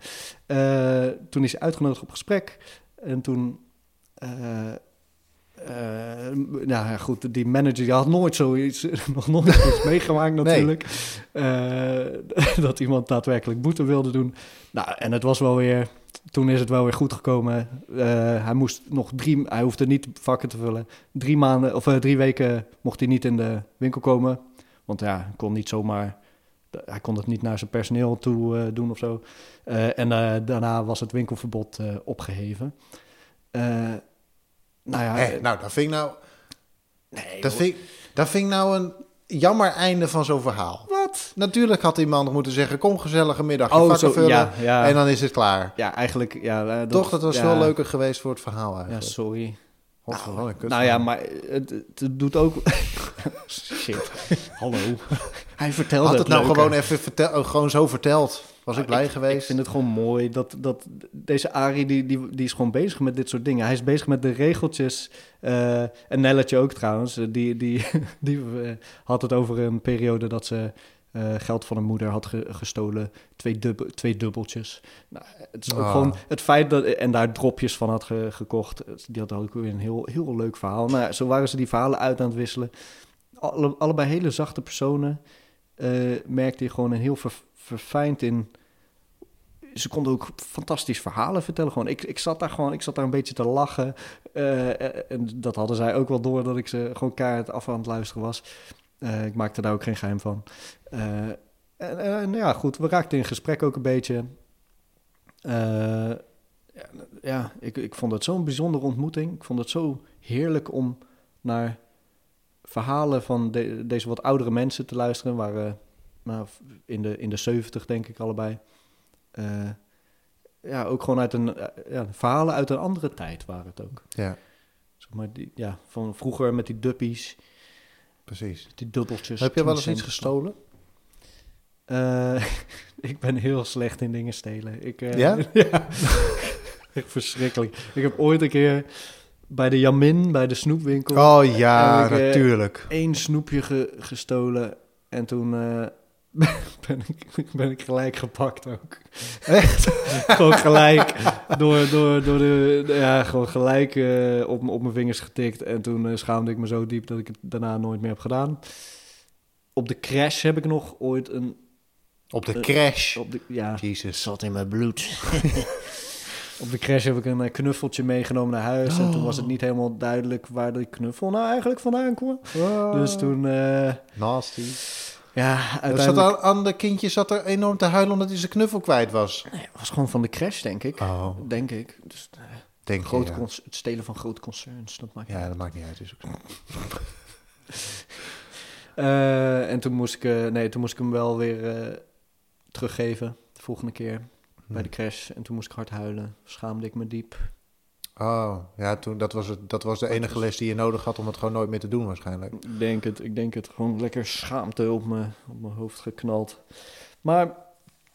Toen is hij uitgenodigd op gesprek. En toen. nou ja, goed, die manager die had nooit zoiets, nog nooit zoiets meegemaakt natuurlijk. Dat iemand daadwerkelijk boete wilde doen. Nou, en het was wel weer, toen is het wel weer goed gekomen. Eh, hij moest nog drie, hij hoefde niet vakken te vullen. Drie maanden, of eh, drie weken mocht hij niet in de winkel komen. Want ja, hij kon niet zomaar, hij kon het niet naar zijn personeel toe eh, doen of zo. En daarna was het winkelverbod eh, opgeheven. Eh, nou ja, nou, dat vind ik nou, nee, dat vind, dat vind ik nou een jammer einde van zo'n verhaal. Wat? Natuurlijk had die man nog moeten zeggen, kom gezellige middag, je Oh, zo, vullen. ja, ja. En dan is het klaar. ja, eigenlijk, ja. eh, dat, Toch, dat was ja, veel leuker geweest voor het verhaal Ja, eigenlijk. sorry. Wat een kut Nou ja, maar het, het doet ook... Shit. Hallo. Hij vertelde Had het nou leuker. gewoon even vertel, oh, gewoon zo verteld. Was ik Ah, blij Ik geweest. vind het gewoon mooi dat, dat deze Arie, die, die, die is gewoon bezig met dit soort dingen. Hij is bezig met de regeltjes. eh, en Nelletje ook trouwens. eh, Die, die, die had het over een periode dat ze eh, geld van haar moeder had ge- gestolen. Twee, dub, twee dubbeltjes. Nou, het is ook Ah. gewoon het feit dat... En daar dropjes van had ge- gekocht. Die had ook weer een heel, heel leuk verhaal. Nou ja, zo waren ze die verhalen uit aan het wisselen. Alle, allebei hele zachte personen. eh, merkte je gewoon een heel ver- verfijnd in ze konden ook fantastisch verhalen vertellen. Gewoon, ik, ik zat daar gewoon, ik zat daar een beetje te lachen. Eh, en dat hadden zij ook wel door dat ik ze gewoon keihard af aan het luisteren was. Eh, ik maakte daar ook geen geheim van. Eh, en, eh, nou ja, goed, we raakten in gesprek ook een beetje. Ja, ik, ik vond het zo'n bijzondere ontmoeting. Ik vond het zo heerlijk om naar verhalen van de- deze wat oudere mensen te luisteren. Waren nou, in de, in de 70 denk ik allebei. Ja, ook gewoon uit een ja, verhalen uit een andere tijd waren het ook. Ja, Zeg maar die, ja, van vroeger met die duppies, precies. die dubbeltjes. Heb je wel eens 20 iets gestolen? Eh, ik ben heel slecht in dingen stelen. Ik, eh, Ja? ja. Echt verschrikkelijk. Ik heb ooit een keer bij de Jamin, bij de snoepwinkel, Oh ja, ik, eh, natuurlijk. één snoepje ge- gestolen. En toen ben, ik, ben ik gelijk gepakt ook. Echt? gewoon gelijk door, door, door de... Ja, gewoon gelijk eh, op, op mijn vingers getikt. En toen eh, schaamde ik me zo diep dat ik het daarna nooit meer heb gedaan. Op de crash heb ik nog ooit een... Op de eh, crash. Op de, ja, Jezus. zat in mijn bloed. Op de crash heb ik een knuffeltje meegenomen naar huis. En toen was het niet helemaal duidelijk waar die knuffel nou eigenlijk vandaan kwam. Dus toen, eh, Nasty. Ja, Er zat uiteindelijk... aan, de kindje zat er enorm te huilen omdat hij zijn knuffel kwijt was. Nee, het was gewoon van de crash, denk ik. Oh, Denk ik. Dus, eh, denk je, grote ja. het stelen van grote concerns, dat maakt Ja, dat maakt niet uit. Is ook. Eh, en toen moest, ik, eh, nee, toen moest ik hem wel weer teruggeven, de volgende keer, bij de crash. En toen moest ik hard huilen, schaamde ik me diep. Oh, ja, toen, dat, was het, dat was de enige les die je nodig had om het gewoon nooit meer te doen waarschijnlijk. Ik denk het, ik denk het. Gewoon lekker schaamte op mijn, op mijn hoofd geknald. Maar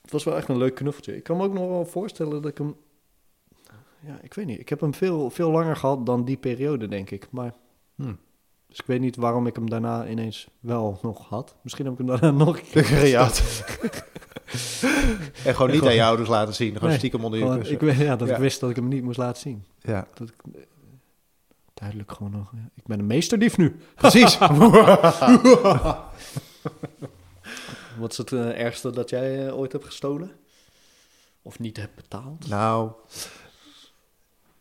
het was wel echt een leuk knuffeltje. Ik kan me ook nog wel voorstellen dat ik hem... Ja, ik weet niet. Ik heb hem veel, veel langer gehad dan die periode, denk ik. Maar... Hm. Dus ik weet niet waarom ik hem daarna ineens wel nog had. Misschien heb ik hem daarna nog een keer Gejat. en gewoon niet aan je ouders laten zien. Gewoon Nee, stiekem onder je Gewoon, kussen. ik, weet- ja, dat Ja. ik wist dat ik hem niet moest laten zien. Ja, Dat ik, duidelijk gewoon nog... ja, Ik ben een meesterdief nu. precies. Wat is het eh, ergste dat jij eh, ooit hebt gestolen? Of niet hebt betaald? nou,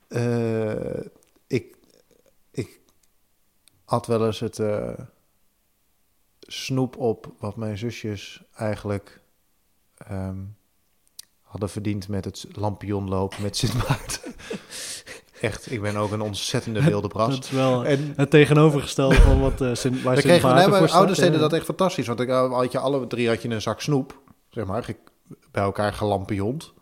eh, ik, ik had wel eens het eh, snoep op wat mijn zusjes eigenlijk ehm, hadden verdiend met het lampionlopen met Sint Maarten. Echt, ik ben ook een ontzettende wilde bras. Dat is wel En het tegenovergestelde van wat uh, Sint, waar Sint Maarten mijn ouders deden eh. dat echt fantastisch. Want ik, eh, had je alle drie had je een zak snoep, zeg maar, bij elkaar gelampioend.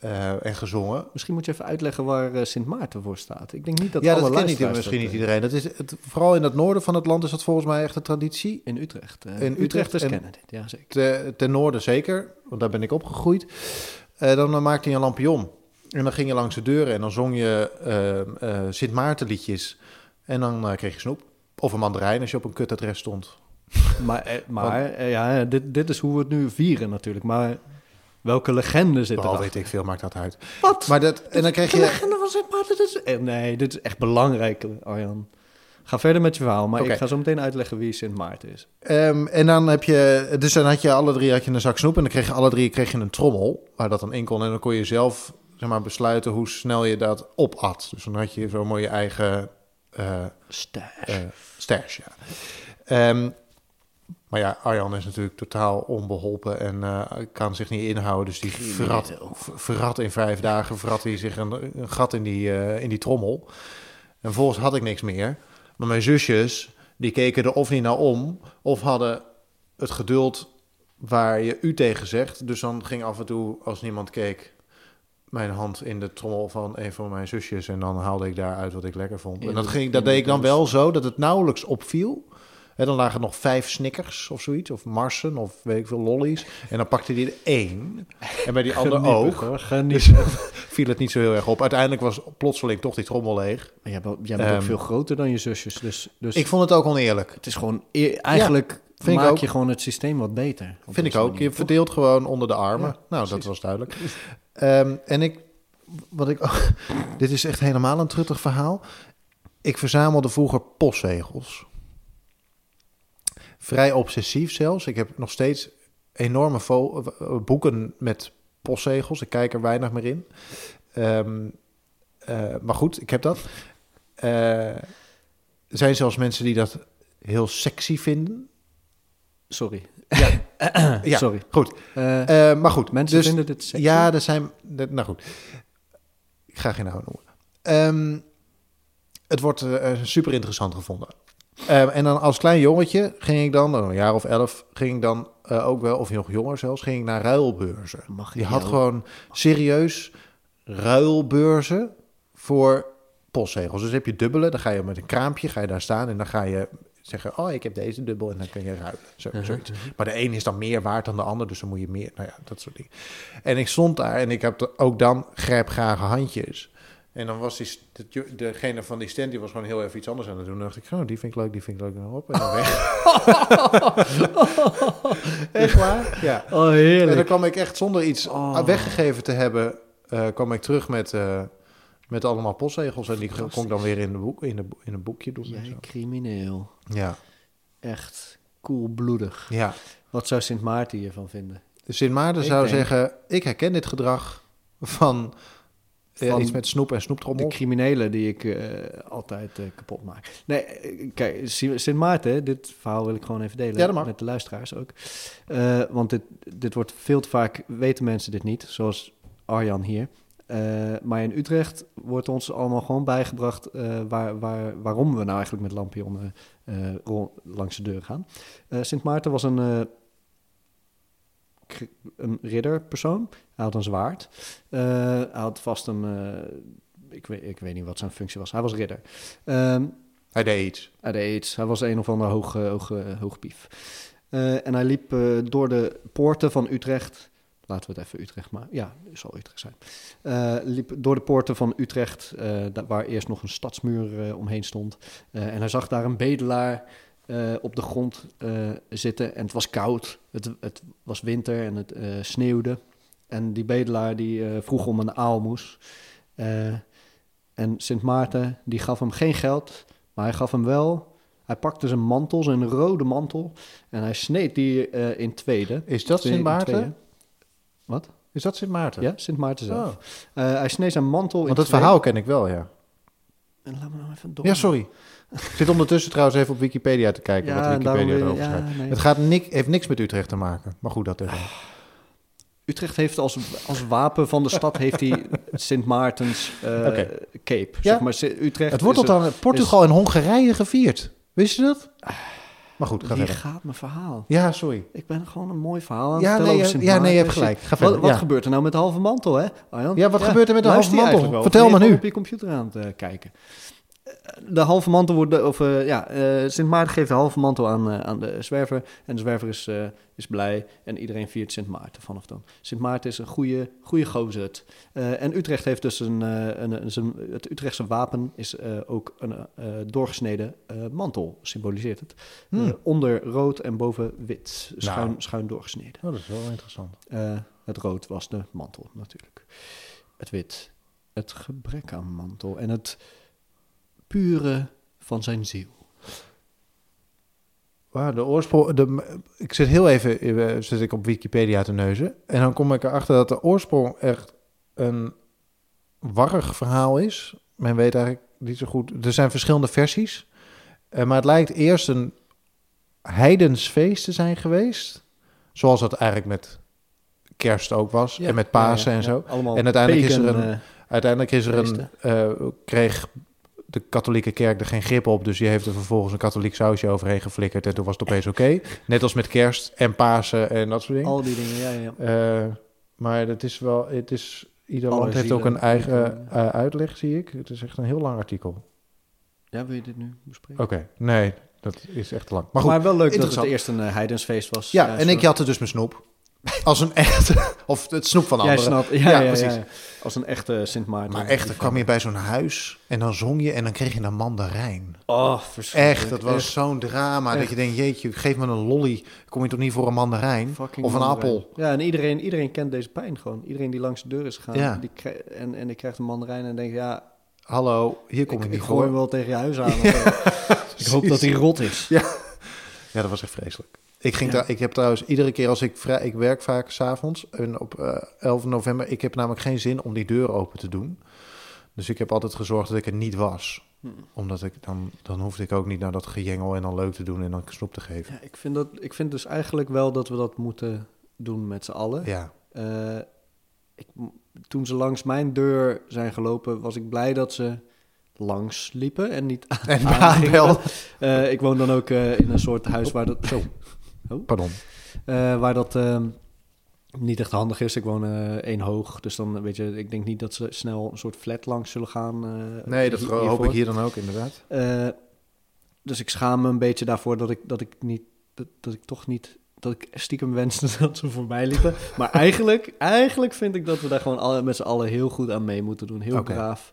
Eh, en gezongen. Misschien moet je even uitleggen waar eh, Sint Maarten voor staat. Ik denk niet dat ja, alle dat kent niet, misschien dat, niet eh, iedereen. Dat is het, vooral in het noorden van het land is dat volgens mij echt een traditie. In Utrecht. eh, In Utrecht Utrechters en- kennen dit, ja zeker. Te- ten noorden zeker, want daar ben ik opgegroeid. Eh, dan eh, maakte je een lampion. En dan ging je langs de deuren en dan zong je eh, eh, Sint Maarten liedjes. En dan eh, kreeg je snoep. Of een mandarijn als je op een kutadres stond. Maar, eh, maar eh, ja, dit, dit is hoe we het nu vieren natuurlijk. Maar welke legende zit er weet ik veel, maakt dat uit. Wat? Maar dat, en dan kreeg De je... legende van Sint Maarten? Dit is, eh, nee, dit is echt belangrijk, Arjan. Ga verder met je verhaal, maar ik ga zo meteen uitleggen wie Sint Maarten is. Ehm, en dan heb je, dus dan had je alle drie had je een zak snoep en dan kreeg je alle drie kreeg je een trommel waar dat dan in kon en dan kon je zelf zeg maar besluiten hoe snel je dat opat. Dus dan had je zo mooi je eigen eh Ster. eh stash, ja. Ehm, maar ja, Arjan is natuurlijk totaal onbeholpen en eh, kan zich niet inhouden. Dus die verrat, verrat in vijf dagen verrat hij zich een, een gat in die, eh, in die trommel. En vervolgens had ik niks meer. Maar mijn zusjes, die keken er of niet naar om... of hadden het geduld waar je u tegen zegt. Dus dan ging af en toe, als niemand keek... mijn hand in de trommel van een van mijn zusjes... en dan haalde ik daaruit wat ik lekker vond. En dat, ging, in dat de deed ik dan wel zo dat het nauwelijks opviel... En dan lagen er nog vijf Snickers of zoiets, of Marsen, of weet ik veel, lollies. En dan pakte hij er één. En bij die andere ook. hoor. Dus viel het niet zo heel erg op. Uiteindelijk was plotseling toch die trommel leeg. Maar jij, bent- jij bent ook Ehm, veel groter dan je zusjes, dus, dus Ik vond het ook oneerlijk. het is gewoon... e- Eigenlijk vind ik maak ook. je gewoon het systeem wat beter. Vind ik ook. manier, Je toch? verdeelt gewoon onder de armen. Ja, nou, dat was duidelijk. Ehm, en ik, wat ik, dit is echt helemaal een truttig verhaal. Ik verzamelde vroeger postzegels. Vrij obsessief zelfs. Ik heb nog steeds enorme boeken met postzegels. Ik kijk er weinig meer in. Ehm, eh, maar goed, ik heb dat. Eh, er zijn zelfs mensen die dat heel sexy vinden. Sorry. Ja, Sorry. goed. Eh, maar goed, mensen dus, vinden dit sexy? Ja, er zijn. dat- Nou goed. Ik ga geen naam noemen. Ehm, het wordt super interessant gevonden. Ehm, en dan als klein jongetje ging ik dan, een jaar of elf, ging ik dan eh, ook wel, of nog jonger zelfs, ging ik naar ruilbeurzen. Mag Die ik had gewoon serieus ruilbeurzen voor postzegels. Dus heb je dubbele, dan ga je met een kraampje, ga je daar staan en dan ga je zeggen, oh, ik heb deze dubbel en dan kun je ruilen. Zo, Uh-huh. zoiets. Maar de een is dan meer waard dan de ander, dus dan moet je meer, nou ja, dat soort dingen. En ik stond daar en ik heb ook dan grijpgrage handjes. En dan was die, de- degene van die stand, die was gewoon heel even iets anders aan het doen. Dan dacht ik, oh, die vind ik leuk, die vind ik leuk. En dan op en dan weg. Echt waar? Ja. Oh, En dan kwam ik echt zonder iets Oh. weggegeven te hebben, eh, kwam ik terug met, eh, met allemaal postzegels. En die kon ik dan weer in, de boek, in, de, in een boekje doen. en Jij crimineel. Ja, Echt koelbloedig. ja. Wat zou Sint Maarten hiervan vinden? Sint Maarten Ik zou denk- zeggen, ik herken dit gedrag van, Van iets met snoep en De snoeptrommel. criminelen die ik eh, altijd eh, kapot maak. Nee, eh, kijk, Si- Sint Maarten, dit verhaal wil ik gewoon even delen Ja, met de luisteraars ook. Want dit, dit wordt veel te vaak, weten mensen dit niet, zoals Arjan hier. Maar in Utrecht wordt ons allemaal gewoon bijgebracht waar, waar, waarom we nou eigenlijk met lampionnen langs de deur gaan. Sint Maarten was een, een ridderpersoon. Hij had een zwaard. Eh, hij had vast een... eh, ik, weet, ik weet niet wat zijn functie was. Hij was ridder. Ehm, Hij deed iets. hij deed iets. Hij was een of ander hoog, eh, hoog, hoogpief. Eh, en hij liep door de poorten van Utrecht. Laten we het even Utrecht maar. Ja, het zal Utrecht zijn. Liep door de poorten van Utrecht, waar eerst nog een stadsmuur omheen stond. En hij zag daar een bedelaar eh, op de grond eh, zitten. En het was koud. Het, het was winter en het eh, sneeuwde. En die bedelaar die vroeg om een aalmoes. En Sint Maarten die gaf hem geen geld, maar hij gaf hem wel. Hij pakte zijn mantel, zijn rode mantel, en hij sneed die in tweede. Is dat Sint in Maarten? Wat? Is dat Sint Maarten? Ja, Sint Maarten zelf. Oh, hij sneed zijn mantel in want het tweeën. verhaal ken ik wel, ja. En laat me nou even door. Ja, sorry. Ik zit ondertussen trouwens even op Wikipedia te kijken wat Ja, Wikipedia erover ja, schrijft. nee. Het gaat nik, heeft niks met Utrecht te maken. Maar goed, dat even. Utrecht heeft als, als wapen van de stad heeft hij Sint Maartens eh, cape. Ja. Zeg maar, Utrecht Het wordt tot aan Portugal en Hongarije gevierd. Wist je dat? Maar goed, ga Wie verder. gaat mijn verhaal? Ja, sorry. Ik ben gewoon een mooi verhaal aan het Ja, nee, Sint ja, nee, je hebt gelijk. Ga Wat, verder. wat Ja. gebeurt er nou met de halve mantel, hè? Arjan? Ja, wat gebeurt er met de halve mantel? Vertel me nu. gewoon op je computer aan het eh, kijken. De halve mantel wordt, of eh, ja, eh, Sint Maarten geeft de halve mantel aan, eh, aan de zwerver. En de zwerver is, is blij en iedereen viert Sint Maarten vanaf dan. Sint Maarten is een goede, goede gozer. En Utrecht heeft dus een, een, een, het Utrechtse wapen is ook een doorgesneden mantel, symboliseert het. Hmm. Onder rood en boven wit, schuin, Nou. schuin doorgesneden. Oh, dat is wel interessant. Het rood was de mantel natuurlijk. Het wit, het gebrek aan mantel en het pure van zijn ziel. Waar de oorsprong... De, ik zit heel even eh, zit ik op Wikipedia te neuzen. En dan kom ik erachter dat de oorsprong echt een warrig verhaal is. Men weet eigenlijk niet zo goed. Er zijn verschillende versies. Eh, maar het lijkt eerst een heidensfeest te zijn geweest. Zoals dat eigenlijk met kerst ook was. en met Pasen en zo. En uiteindelijk is er een- eh, Uiteindelijk is er een, kreeg de katholieke kerk er geen grip op. Dus die heeft er vervolgens een katholiek sausje overheen geflikkerd. En toen was het opeens oké. Net als met kerst en Pasen en dat soort dingen. al die dingen, ja, ja. Eh, maar het is wel, het is, ieder Alle land heeft ook een eigen eh, uitleg, zie ik. Het is echt een heel lang artikel. Ja, wil je dit nu bespreken? Oké, nee, dat is echt lang. Maar Maar, goed, wel leuk dat het eerst een eh, heidensfeest was. ja, en ik jatte dus mijn snoep. Als een echte, of het snoep van Jij anderen. snapt, ja, Ja, ja, ja, precies. ja. Als een echte Sint Maarten. Maar echt, dan kwam je bij zo'n huis en dan zong je en dan kreeg je een mandarijn. Oh, verschrikkelijk. Echt, dat was zo'n drama. Dat je denkt, jeetje, geef me een lolly. Kom je toch niet voor een mandarijn? fucking Of een mandarijn. appel? Ja, en iedereen, iedereen kent deze pijn gewoon. Iedereen die langs de deur is gegaan Ja. die en, en die krijgt een mandarijn en denkt, ja, Hallo, hier kom ik, ik niet gooi hem wel tegen je huis aan. ik hoop dat hij rot is. Ja, dat was echt vreselijk. Ik, ging Ja. daar, ik heb trouwens iedere keer als ik vrij... Ik werk vaak s'avonds en op eh 11 november... Ik heb namelijk geen zin om die deur open te doen. Dus ik heb altijd gezorgd dat ik er niet was. Hm. Omdat ik dan... Dan hoefde ik ook niet naar dat gejengel en dan leuk te doen en dan snoep te geven. Ja, ik, vind dat, ik vind dus eigenlijk wel dat we dat moeten doen met z'n allen. Ja, Eh, ik, toen ze langs mijn deur zijn gelopen, was ik blij dat ze langs liepen en niet en wel... Eh, ik woon dan ook in een soort huis waar dat, zo, Pardon. eh, waar dat ehm, niet echt handig is. Ik woon eh één hoog, dus dan weet je, ik denk niet dat ze snel een soort flat langs zullen gaan. eh, Nee, dat hoop ik hier dan ook inderdaad. Dus ik schaam me een beetje daarvoor dat ik, dat ik niet, dat, dat ik toch niet, dat ik stiekem wenste dat ze voorbij liepen. Maar eigenlijk, eigenlijk vind ik dat we daar gewoon alle, met z'n allen heel goed aan mee moeten doen. Heel Oké. braaf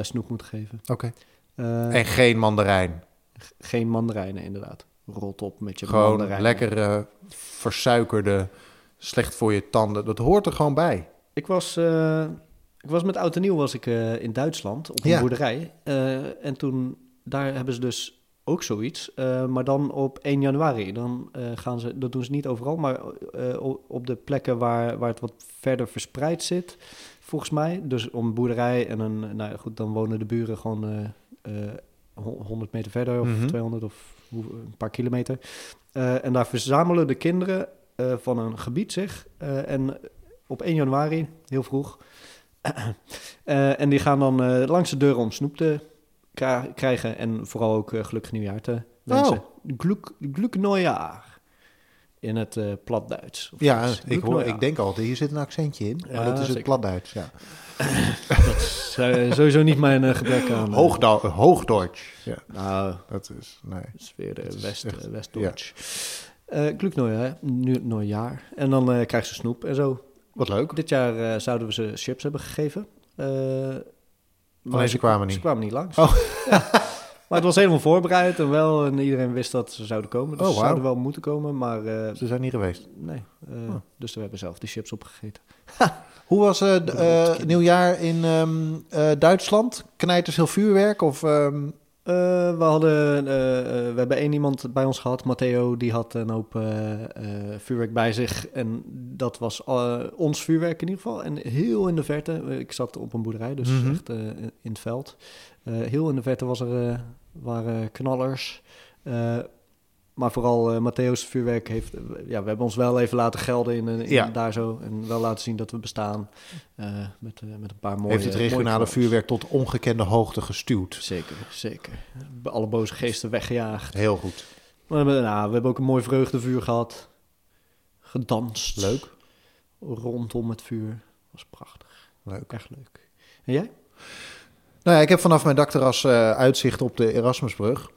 snoep moeten geven. Oké. En geen mandarijn. Geen mandarijnen, inderdaad. Rot op met je Gewoon mandarijnen. lekkere, versuikerde, slecht voor je tanden. Dat hoort er gewoon bij. Ik was, eh, ik was met Oud en Nieuw was ik, eh, in Duitsland op een Ja. boerderij. Eh, en toen, daar hebben ze dus ook zoiets. eh, maar dan op 1 januari. Dan eh, gaan ze, dat doen ze niet overal, maar eh, op de plekken waar, waar het wat verder verspreid zit, volgens mij. Dus om een boerderij en een, nou ja, goed, dan wonen de buren gewoon eh, eh, ho- 100 meter verder of Mhm. 200 of hoe- een paar kilometer. Eh, en daar verzamelen de kinderen eh, van een gebied zich. eh, en op 1 januari, heel vroeg. En die gaan dan langs de deuren om snoep te krijgen. En vooral ook gelukkig nieuwjaar te wensen. Gluk, gluk Neujaar. In het eh plat Duits. of Ja, ik, hoor, ik denk altijd, hier zit een accentje in. Ja, maar dat is het zeker. plat-Duits, ja. Dat is eh, sowieso niet mijn eh, gebrek aan. eh, Hoogda Hoogdeutsch. Ja, Nou, dat is, nee. dat is weer de West, Neujaar, nu, Neujaar. En dan eh krijgen ze snoep en zo. Wat leuk. Dit jaar zouden we ze chips hebben gegeven. Maar Alleen ze kwamen Ze niet. kwamen niet langs. Oh. Ja. Maar het was helemaal voorbereid en wel. En iedereen wist dat ze zouden komen. Dus Oh, ze zouden wel moeten komen. Maar Ze zijn niet geweest. nee. Oh. Dus we hebben zelf die chips opgegeten. Hoe was eh, d- eh, nieuwjaar in ehm, eh, Duitsland? Knijters heel vuurwerk? Of, ehm, Eh, we, hadden, eh, eh, we hebben één iemand bij ons gehad, Matteo, die had een hoop eh, eh, vuurwerk bij zich. En dat was eh, ons vuurwerk in ieder geval. En heel in de verte, eh, ik zat op een boerderij, dus Mhm. echt eh, in het veld. Eh, heel in de verte was er, eh, waren knallers. Eh, maar vooral eh Mattheo's vuurwerk heeft... eh, ja, we hebben ons wel even laten gelden in, in Ja. daar zo. En wel laten zien dat we bestaan. eh, met, eh, met een paar mooie... heeft het regionale vuurwerk tot ongekende hoogte gestuurd? Zeker, zeker. Alle boze geesten weggejaagd. Heel goed. We hebben, nou, we hebben ook een mooi vreugdevuur gehad. Gedanst. Leuk. Rondom het vuur. was prachtig. Leuk. Echt leuk. En jij? Nou ja, ik heb vanaf mijn dakterras eh, uitzicht op de Erasmusbrug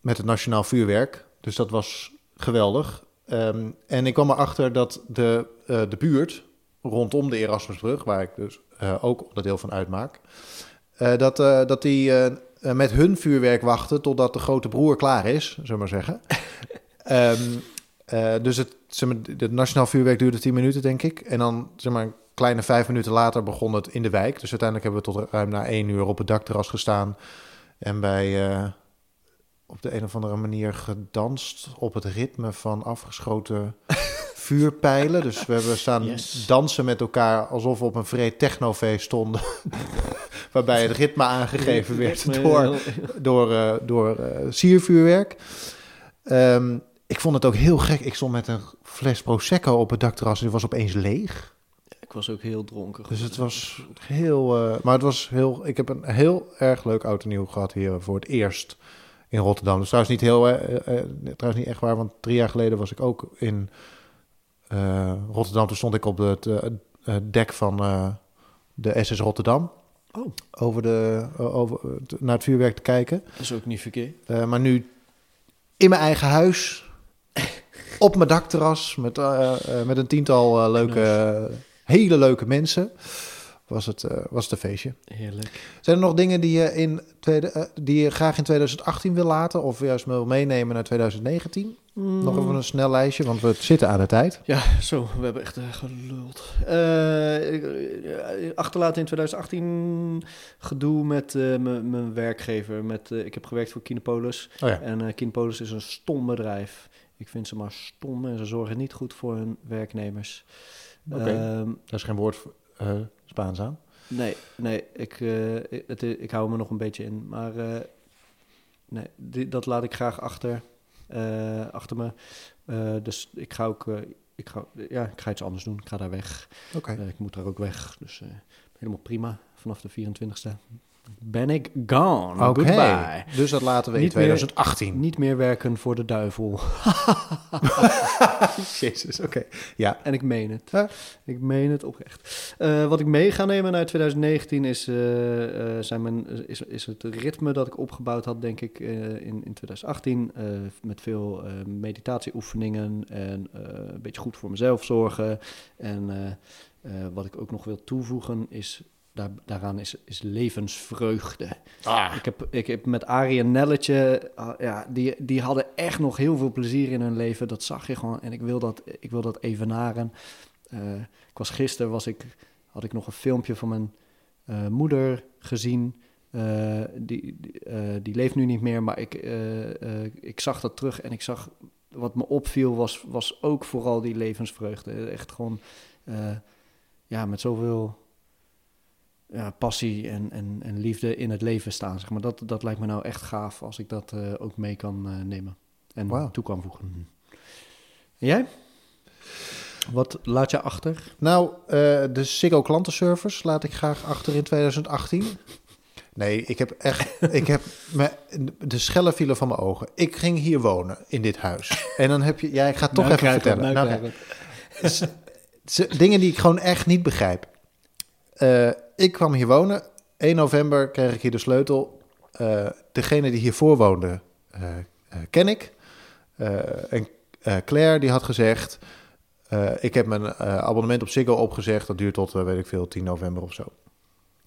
met het Nationaal Vuurwerk. Dus dat was geweldig. Ehm, en ik kwam erachter dat de, eh, de buurt rondom de Erasmusbrug, waar ik dus eh, ook onderdeel van uitmaak, eh, dat, dat die met hun vuurwerk wachten totdat de grote broer klaar is, zullen we maar zeggen. Ehm, eh, dus het, zeg maar, het Nationaal Vuurwerk duurde 10 minuten, denk ik. En dan, zeg maar, een kleine vijf minuten later begon het in de wijk. Dus uiteindelijk hebben we tot ruim na één uur op het dakterras gestaan. En bij op de een of andere manier gedanst op het ritme van afgeschoten vuurpijlen. Dus we hebben staan Yes. dansen met elkaar alsof we op een vreed technofeest stonden. Waarbij het ritme aangegeven werd door, door, eh, door eh, siervuurwerk. Ehm, ik vond het ook heel gek. Ik stond met een fles Prosecco op het dakterras en die was opeens leeg. Ik was ook heel dronken. Dus het was heel... eh, maar het was heel... Ik heb een heel erg leuk oud en nieuw gehad hier voor het eerst in Rotterdam. Dus trouwens niet heel... eh, eh, trouwens niet echt waar, want drie jaar geleden was ik ook in Rotterdam. Toen stond ik op het dek van de SS Rotterdam. Oh. Over de, over, naar het vuurwerk te kijken. Dat is ook niet verkeerd. Maar nu in mijn eigen huis, op mijn dakterras, met, met een tiental leuke, hele leuke mensen, was het, eh, was het een feestje. Heerlijk. Zijn er nog dingen die je, in tweede, eh, die je graag in 2018 wil laten of juist wil meenemen naar 2019? Nog even een snel lijstje, want we zitten aan de tijd. Ja, zo, we hebben echt eh, geluld. Achterlaten in 2018 gedoe met mijn werkgever. Met, ik heb gewerkt voor Kinepolis. Oh ja. En Kinepolis is een stom bedrijf. Ik vind ze maar stom en ze zorgen niet goed voor hun werknemers. Oké. Ehm, Daar is geen woord voor, Spaans aan. nee, nee ik, eh, ik- het, ik hou me nog een beetje in. Maar eh, nee, die- dat laat ik graag achter, eh, achter me. Eh, dus ik ga ook... eh, ik ga, ja, ik ga iets anders doen. Ik ga daar weg. Oké. Ik moet daar ook weg. Dus eh, helemaal prima. Vanaf de 24ste ben ik gone. Oké. Goodbye. Dus dat laten we in Niet meer- 2018. Niet meer werken voor de duivel. Jezus, oké. Ja. En ik meen het. Ik meen het oprecht. Eh, wat ik mee ga nemen naar 2019 is, eh, eh, zijn mijn, is, is het ritme dat ik opgebouwd had, denk ik, in, in 2018. eh, met veel meditatieoefeningen en een beetje goed voor mezelf zorgen. En wat ik ook nog wil toevoegen is, daar, daaraan is, is levensvreugde. Ah. Ik heb, ik heb met Arie en Nelletje, ah, ja, die, die hadden echt nog heel veel plezier in hun leven. Dat zag je gewoon. En ik wil dat, ik wil dat evenaren. Eh ik was gisteren, was ik, had ik nog een filmpje van mijn eh, moeder gezien. Eh, die, die, die leeft nu niet meer, maar ik, ik zag dat terug en ik zag... Wat me opviel was, was ook vooral die levensvreugde. Echt gewoon, ja, met zoveel ja, passie en, en, en liefde in het leven staan. Zeg maar. dat, dat lijkt me nou echt gaaf als ik dat eh, ook mee kan eh, nemen en toe kan voegen. En jij? Wat laat je achter? Nou, eh, de Ziggo klantenservice laat ik graag achter in 2018. Nee, ik heb echt, ik heb me, de schellen vielen van mijn ogen. Ik ging hier wonen, in dit huis. En dan heb je, ja, ik ga het toch Nou, even het, vertellen. nou, Nou, dingen die ik gewoon echt niet begrijp. Eh, ik kwam hier wonen. 1 november kreeg ik hier de sleutel. Eh, degene die hiervoor woonde, eh, ken ik. En Claire die had gezegd... ik heb mijn abonnement op Ziggo opgezegd. Dat duurt tot, weet ik veel, 10 november of zo.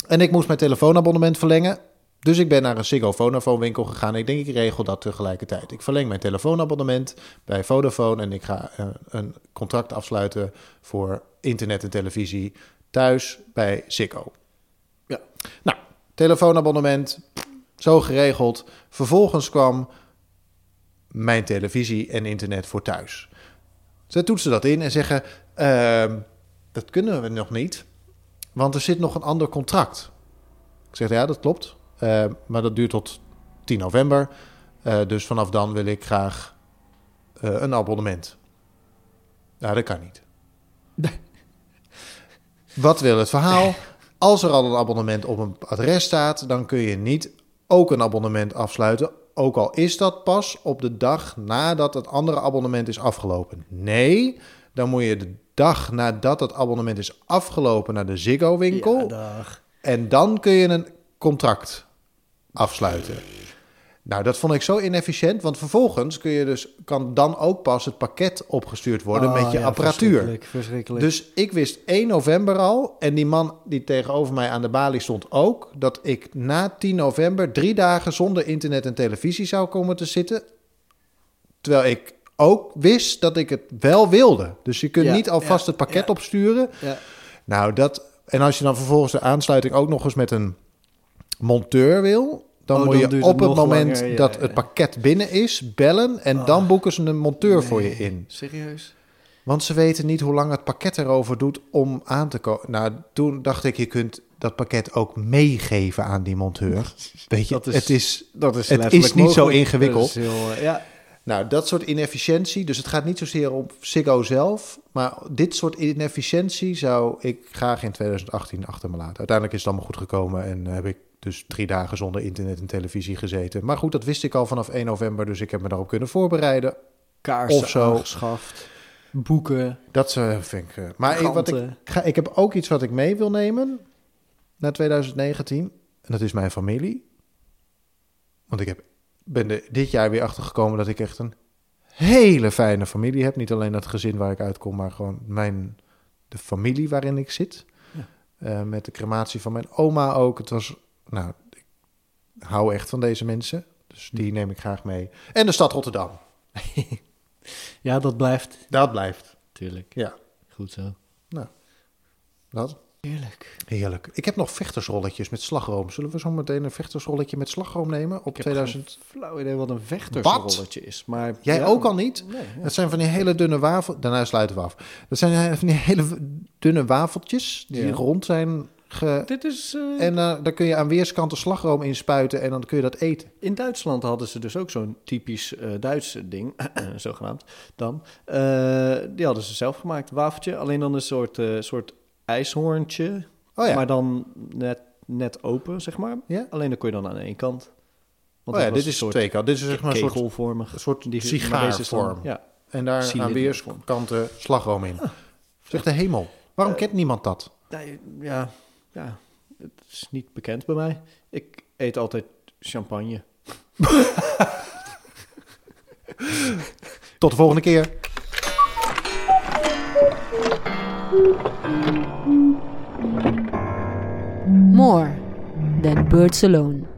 En ik moest mijn telefoonabonnement verlengen. Dus ik ben naar een Ziggo Vodafone winkel gegaan. Ik denk, ik regel dat tegelijkertijd. Ik verleng mijn telefoonabonnement bij Vodafone... en ik ga een contract afsluiten voor internet en televisie thuis bij Ziggo. Ja. Nou, telefoonabonnement, zo geregeld. Vervolgens kwam mijn televisie en internet voor thuis. Zij toetsen dat in en zeggen, ehm, dat kunnen we nog niet, want er zit nog een ander contract. Ik zeg, ja, dat klopt, eh, maar dat duurt tot 10 november. Eh, dus vanaf dan wil ik graag eh, een abonnement. Nou, dat kan niet. Wat wil het verhaal? Als er al een abonnement op een adres staat, dan kun je niet ook een abonnement afsluiten ook al is dat pas op de dag nadat het andere abonnement is afgelopen. Nee, dan moet je de dag nadat het abonnement is afgelopen naar de Ziggo-winkel. Ja. En dan kun je een contract afsluiten. Nou, dat vond ik zo inefficiënt, want vervolgens kun je dus, kan dan ook pas het pakket opgestuurd worden Oh, met je ja, apparatuur. Verschrikkelijk, verschrikkelijk. Dus ik wist 1 november al, en die man die tegenover mij aan de balie stond ook, dat ik na 10 november drie dagen zonder internet en televisie zou komen te zitten. Terwijl ik ook wist dat ik het wel wilde. Dus je kunt Ja, niet alvast ja, het pakket opsturen. ja. Nou, dat. En als je dan vervolgens de aansluiting ook nog eens met een monteur wil. Dan Oh, moet dan je op het moment langer, ja, dat ja. het pakket binnen is, bellen. En dan boeken ze een monteur voor je in. Serieus? Want ze weten niet hoe lang het pakket erover doet om aan te komen. Nou, toen dacht ik, je kunt dat pakket ook meegeven aan die monteur. Weet je, Dat is- het is... Dat is Het is niet zo ingewikkeld. Dat is heel, eh, ja. Nou, dat soort inefficiëntie. Dus het gaat niet zozeer om Ziggo zelf. Maar dit soort inefficiëntie zou ik graag in 2018 achter me laten. Uiteindelijk is het allemaal goed gekomen. En heb ik dus drie dagen zonder internet en televisie gezeten. Maar goed, dat wist ik al vanaf 1 november. Dus ik heb me daarop kunnen voorbereiden. Kaarsen Of zo. aangeschaft. Boeken. Dat eh, vind ik... eh, maar ik, wat ik, ga, ik heb ook iets wat ik mee wil nemen naar 2019. En dat is mijn familie. Want ik heb, ben er dit jaar weer achter gekomen dat ik echt een hele fijne familie heb. Niet alleen het gezin waar ik uitkom, maar gewoon mijn, de familie waarin ik zit. Ja. Eh, met de crematie van mijn oma ook. Het was, nou, ik hou echt van deze mensen. Dus die neem ik graag mee. En de stad Rotterdam. Ja, dat blijft. Dat blijft. Tuurlijk. Ja, Goed zo. dat. Heerlijk. Heerlijk. Ik heb nog vechtersrolletjes met slagroom. Zullen we zo meteen een vechtersrolletje met slagroom nemen op Ik heb 2000? geen flauw idee wat een vechtersrolletje is. Maar Jij ja, ook al niet? Nee, ja. Dat zijn van die hele dunne wafel. Daarna sluiten we af. Dat zijn van die hele dunne wafeltjes die Ja. rond zijn. Ge... Dit is... eh, En eh, daar kun je aan weerskanten slagroom in spuiten en dan kun je dat eten. In Duitsland hadden ze dus ook zo'n typisch eh Duits ding, zogenaamd dan. Die hadden ze zelf gemaakt, wafeltje. Alleen dan een soort, soort ijshoorntje, Oh ja, maar dan net, net open, zeg maar. Ja? Alleen dan kon je dan aan één kant. Want oh ja dit is soort twee kanten. Dit is zeg maar een soort, soort dan- sigaarvorm. Ja, En daar aan weerskanten slagroom in. Zeg de hemel. Waarom kent niemand dat? ja, ja, het is niet bekend bij mij. Ik eet altijd champagne. Tot de volgende keer. More than birds alone.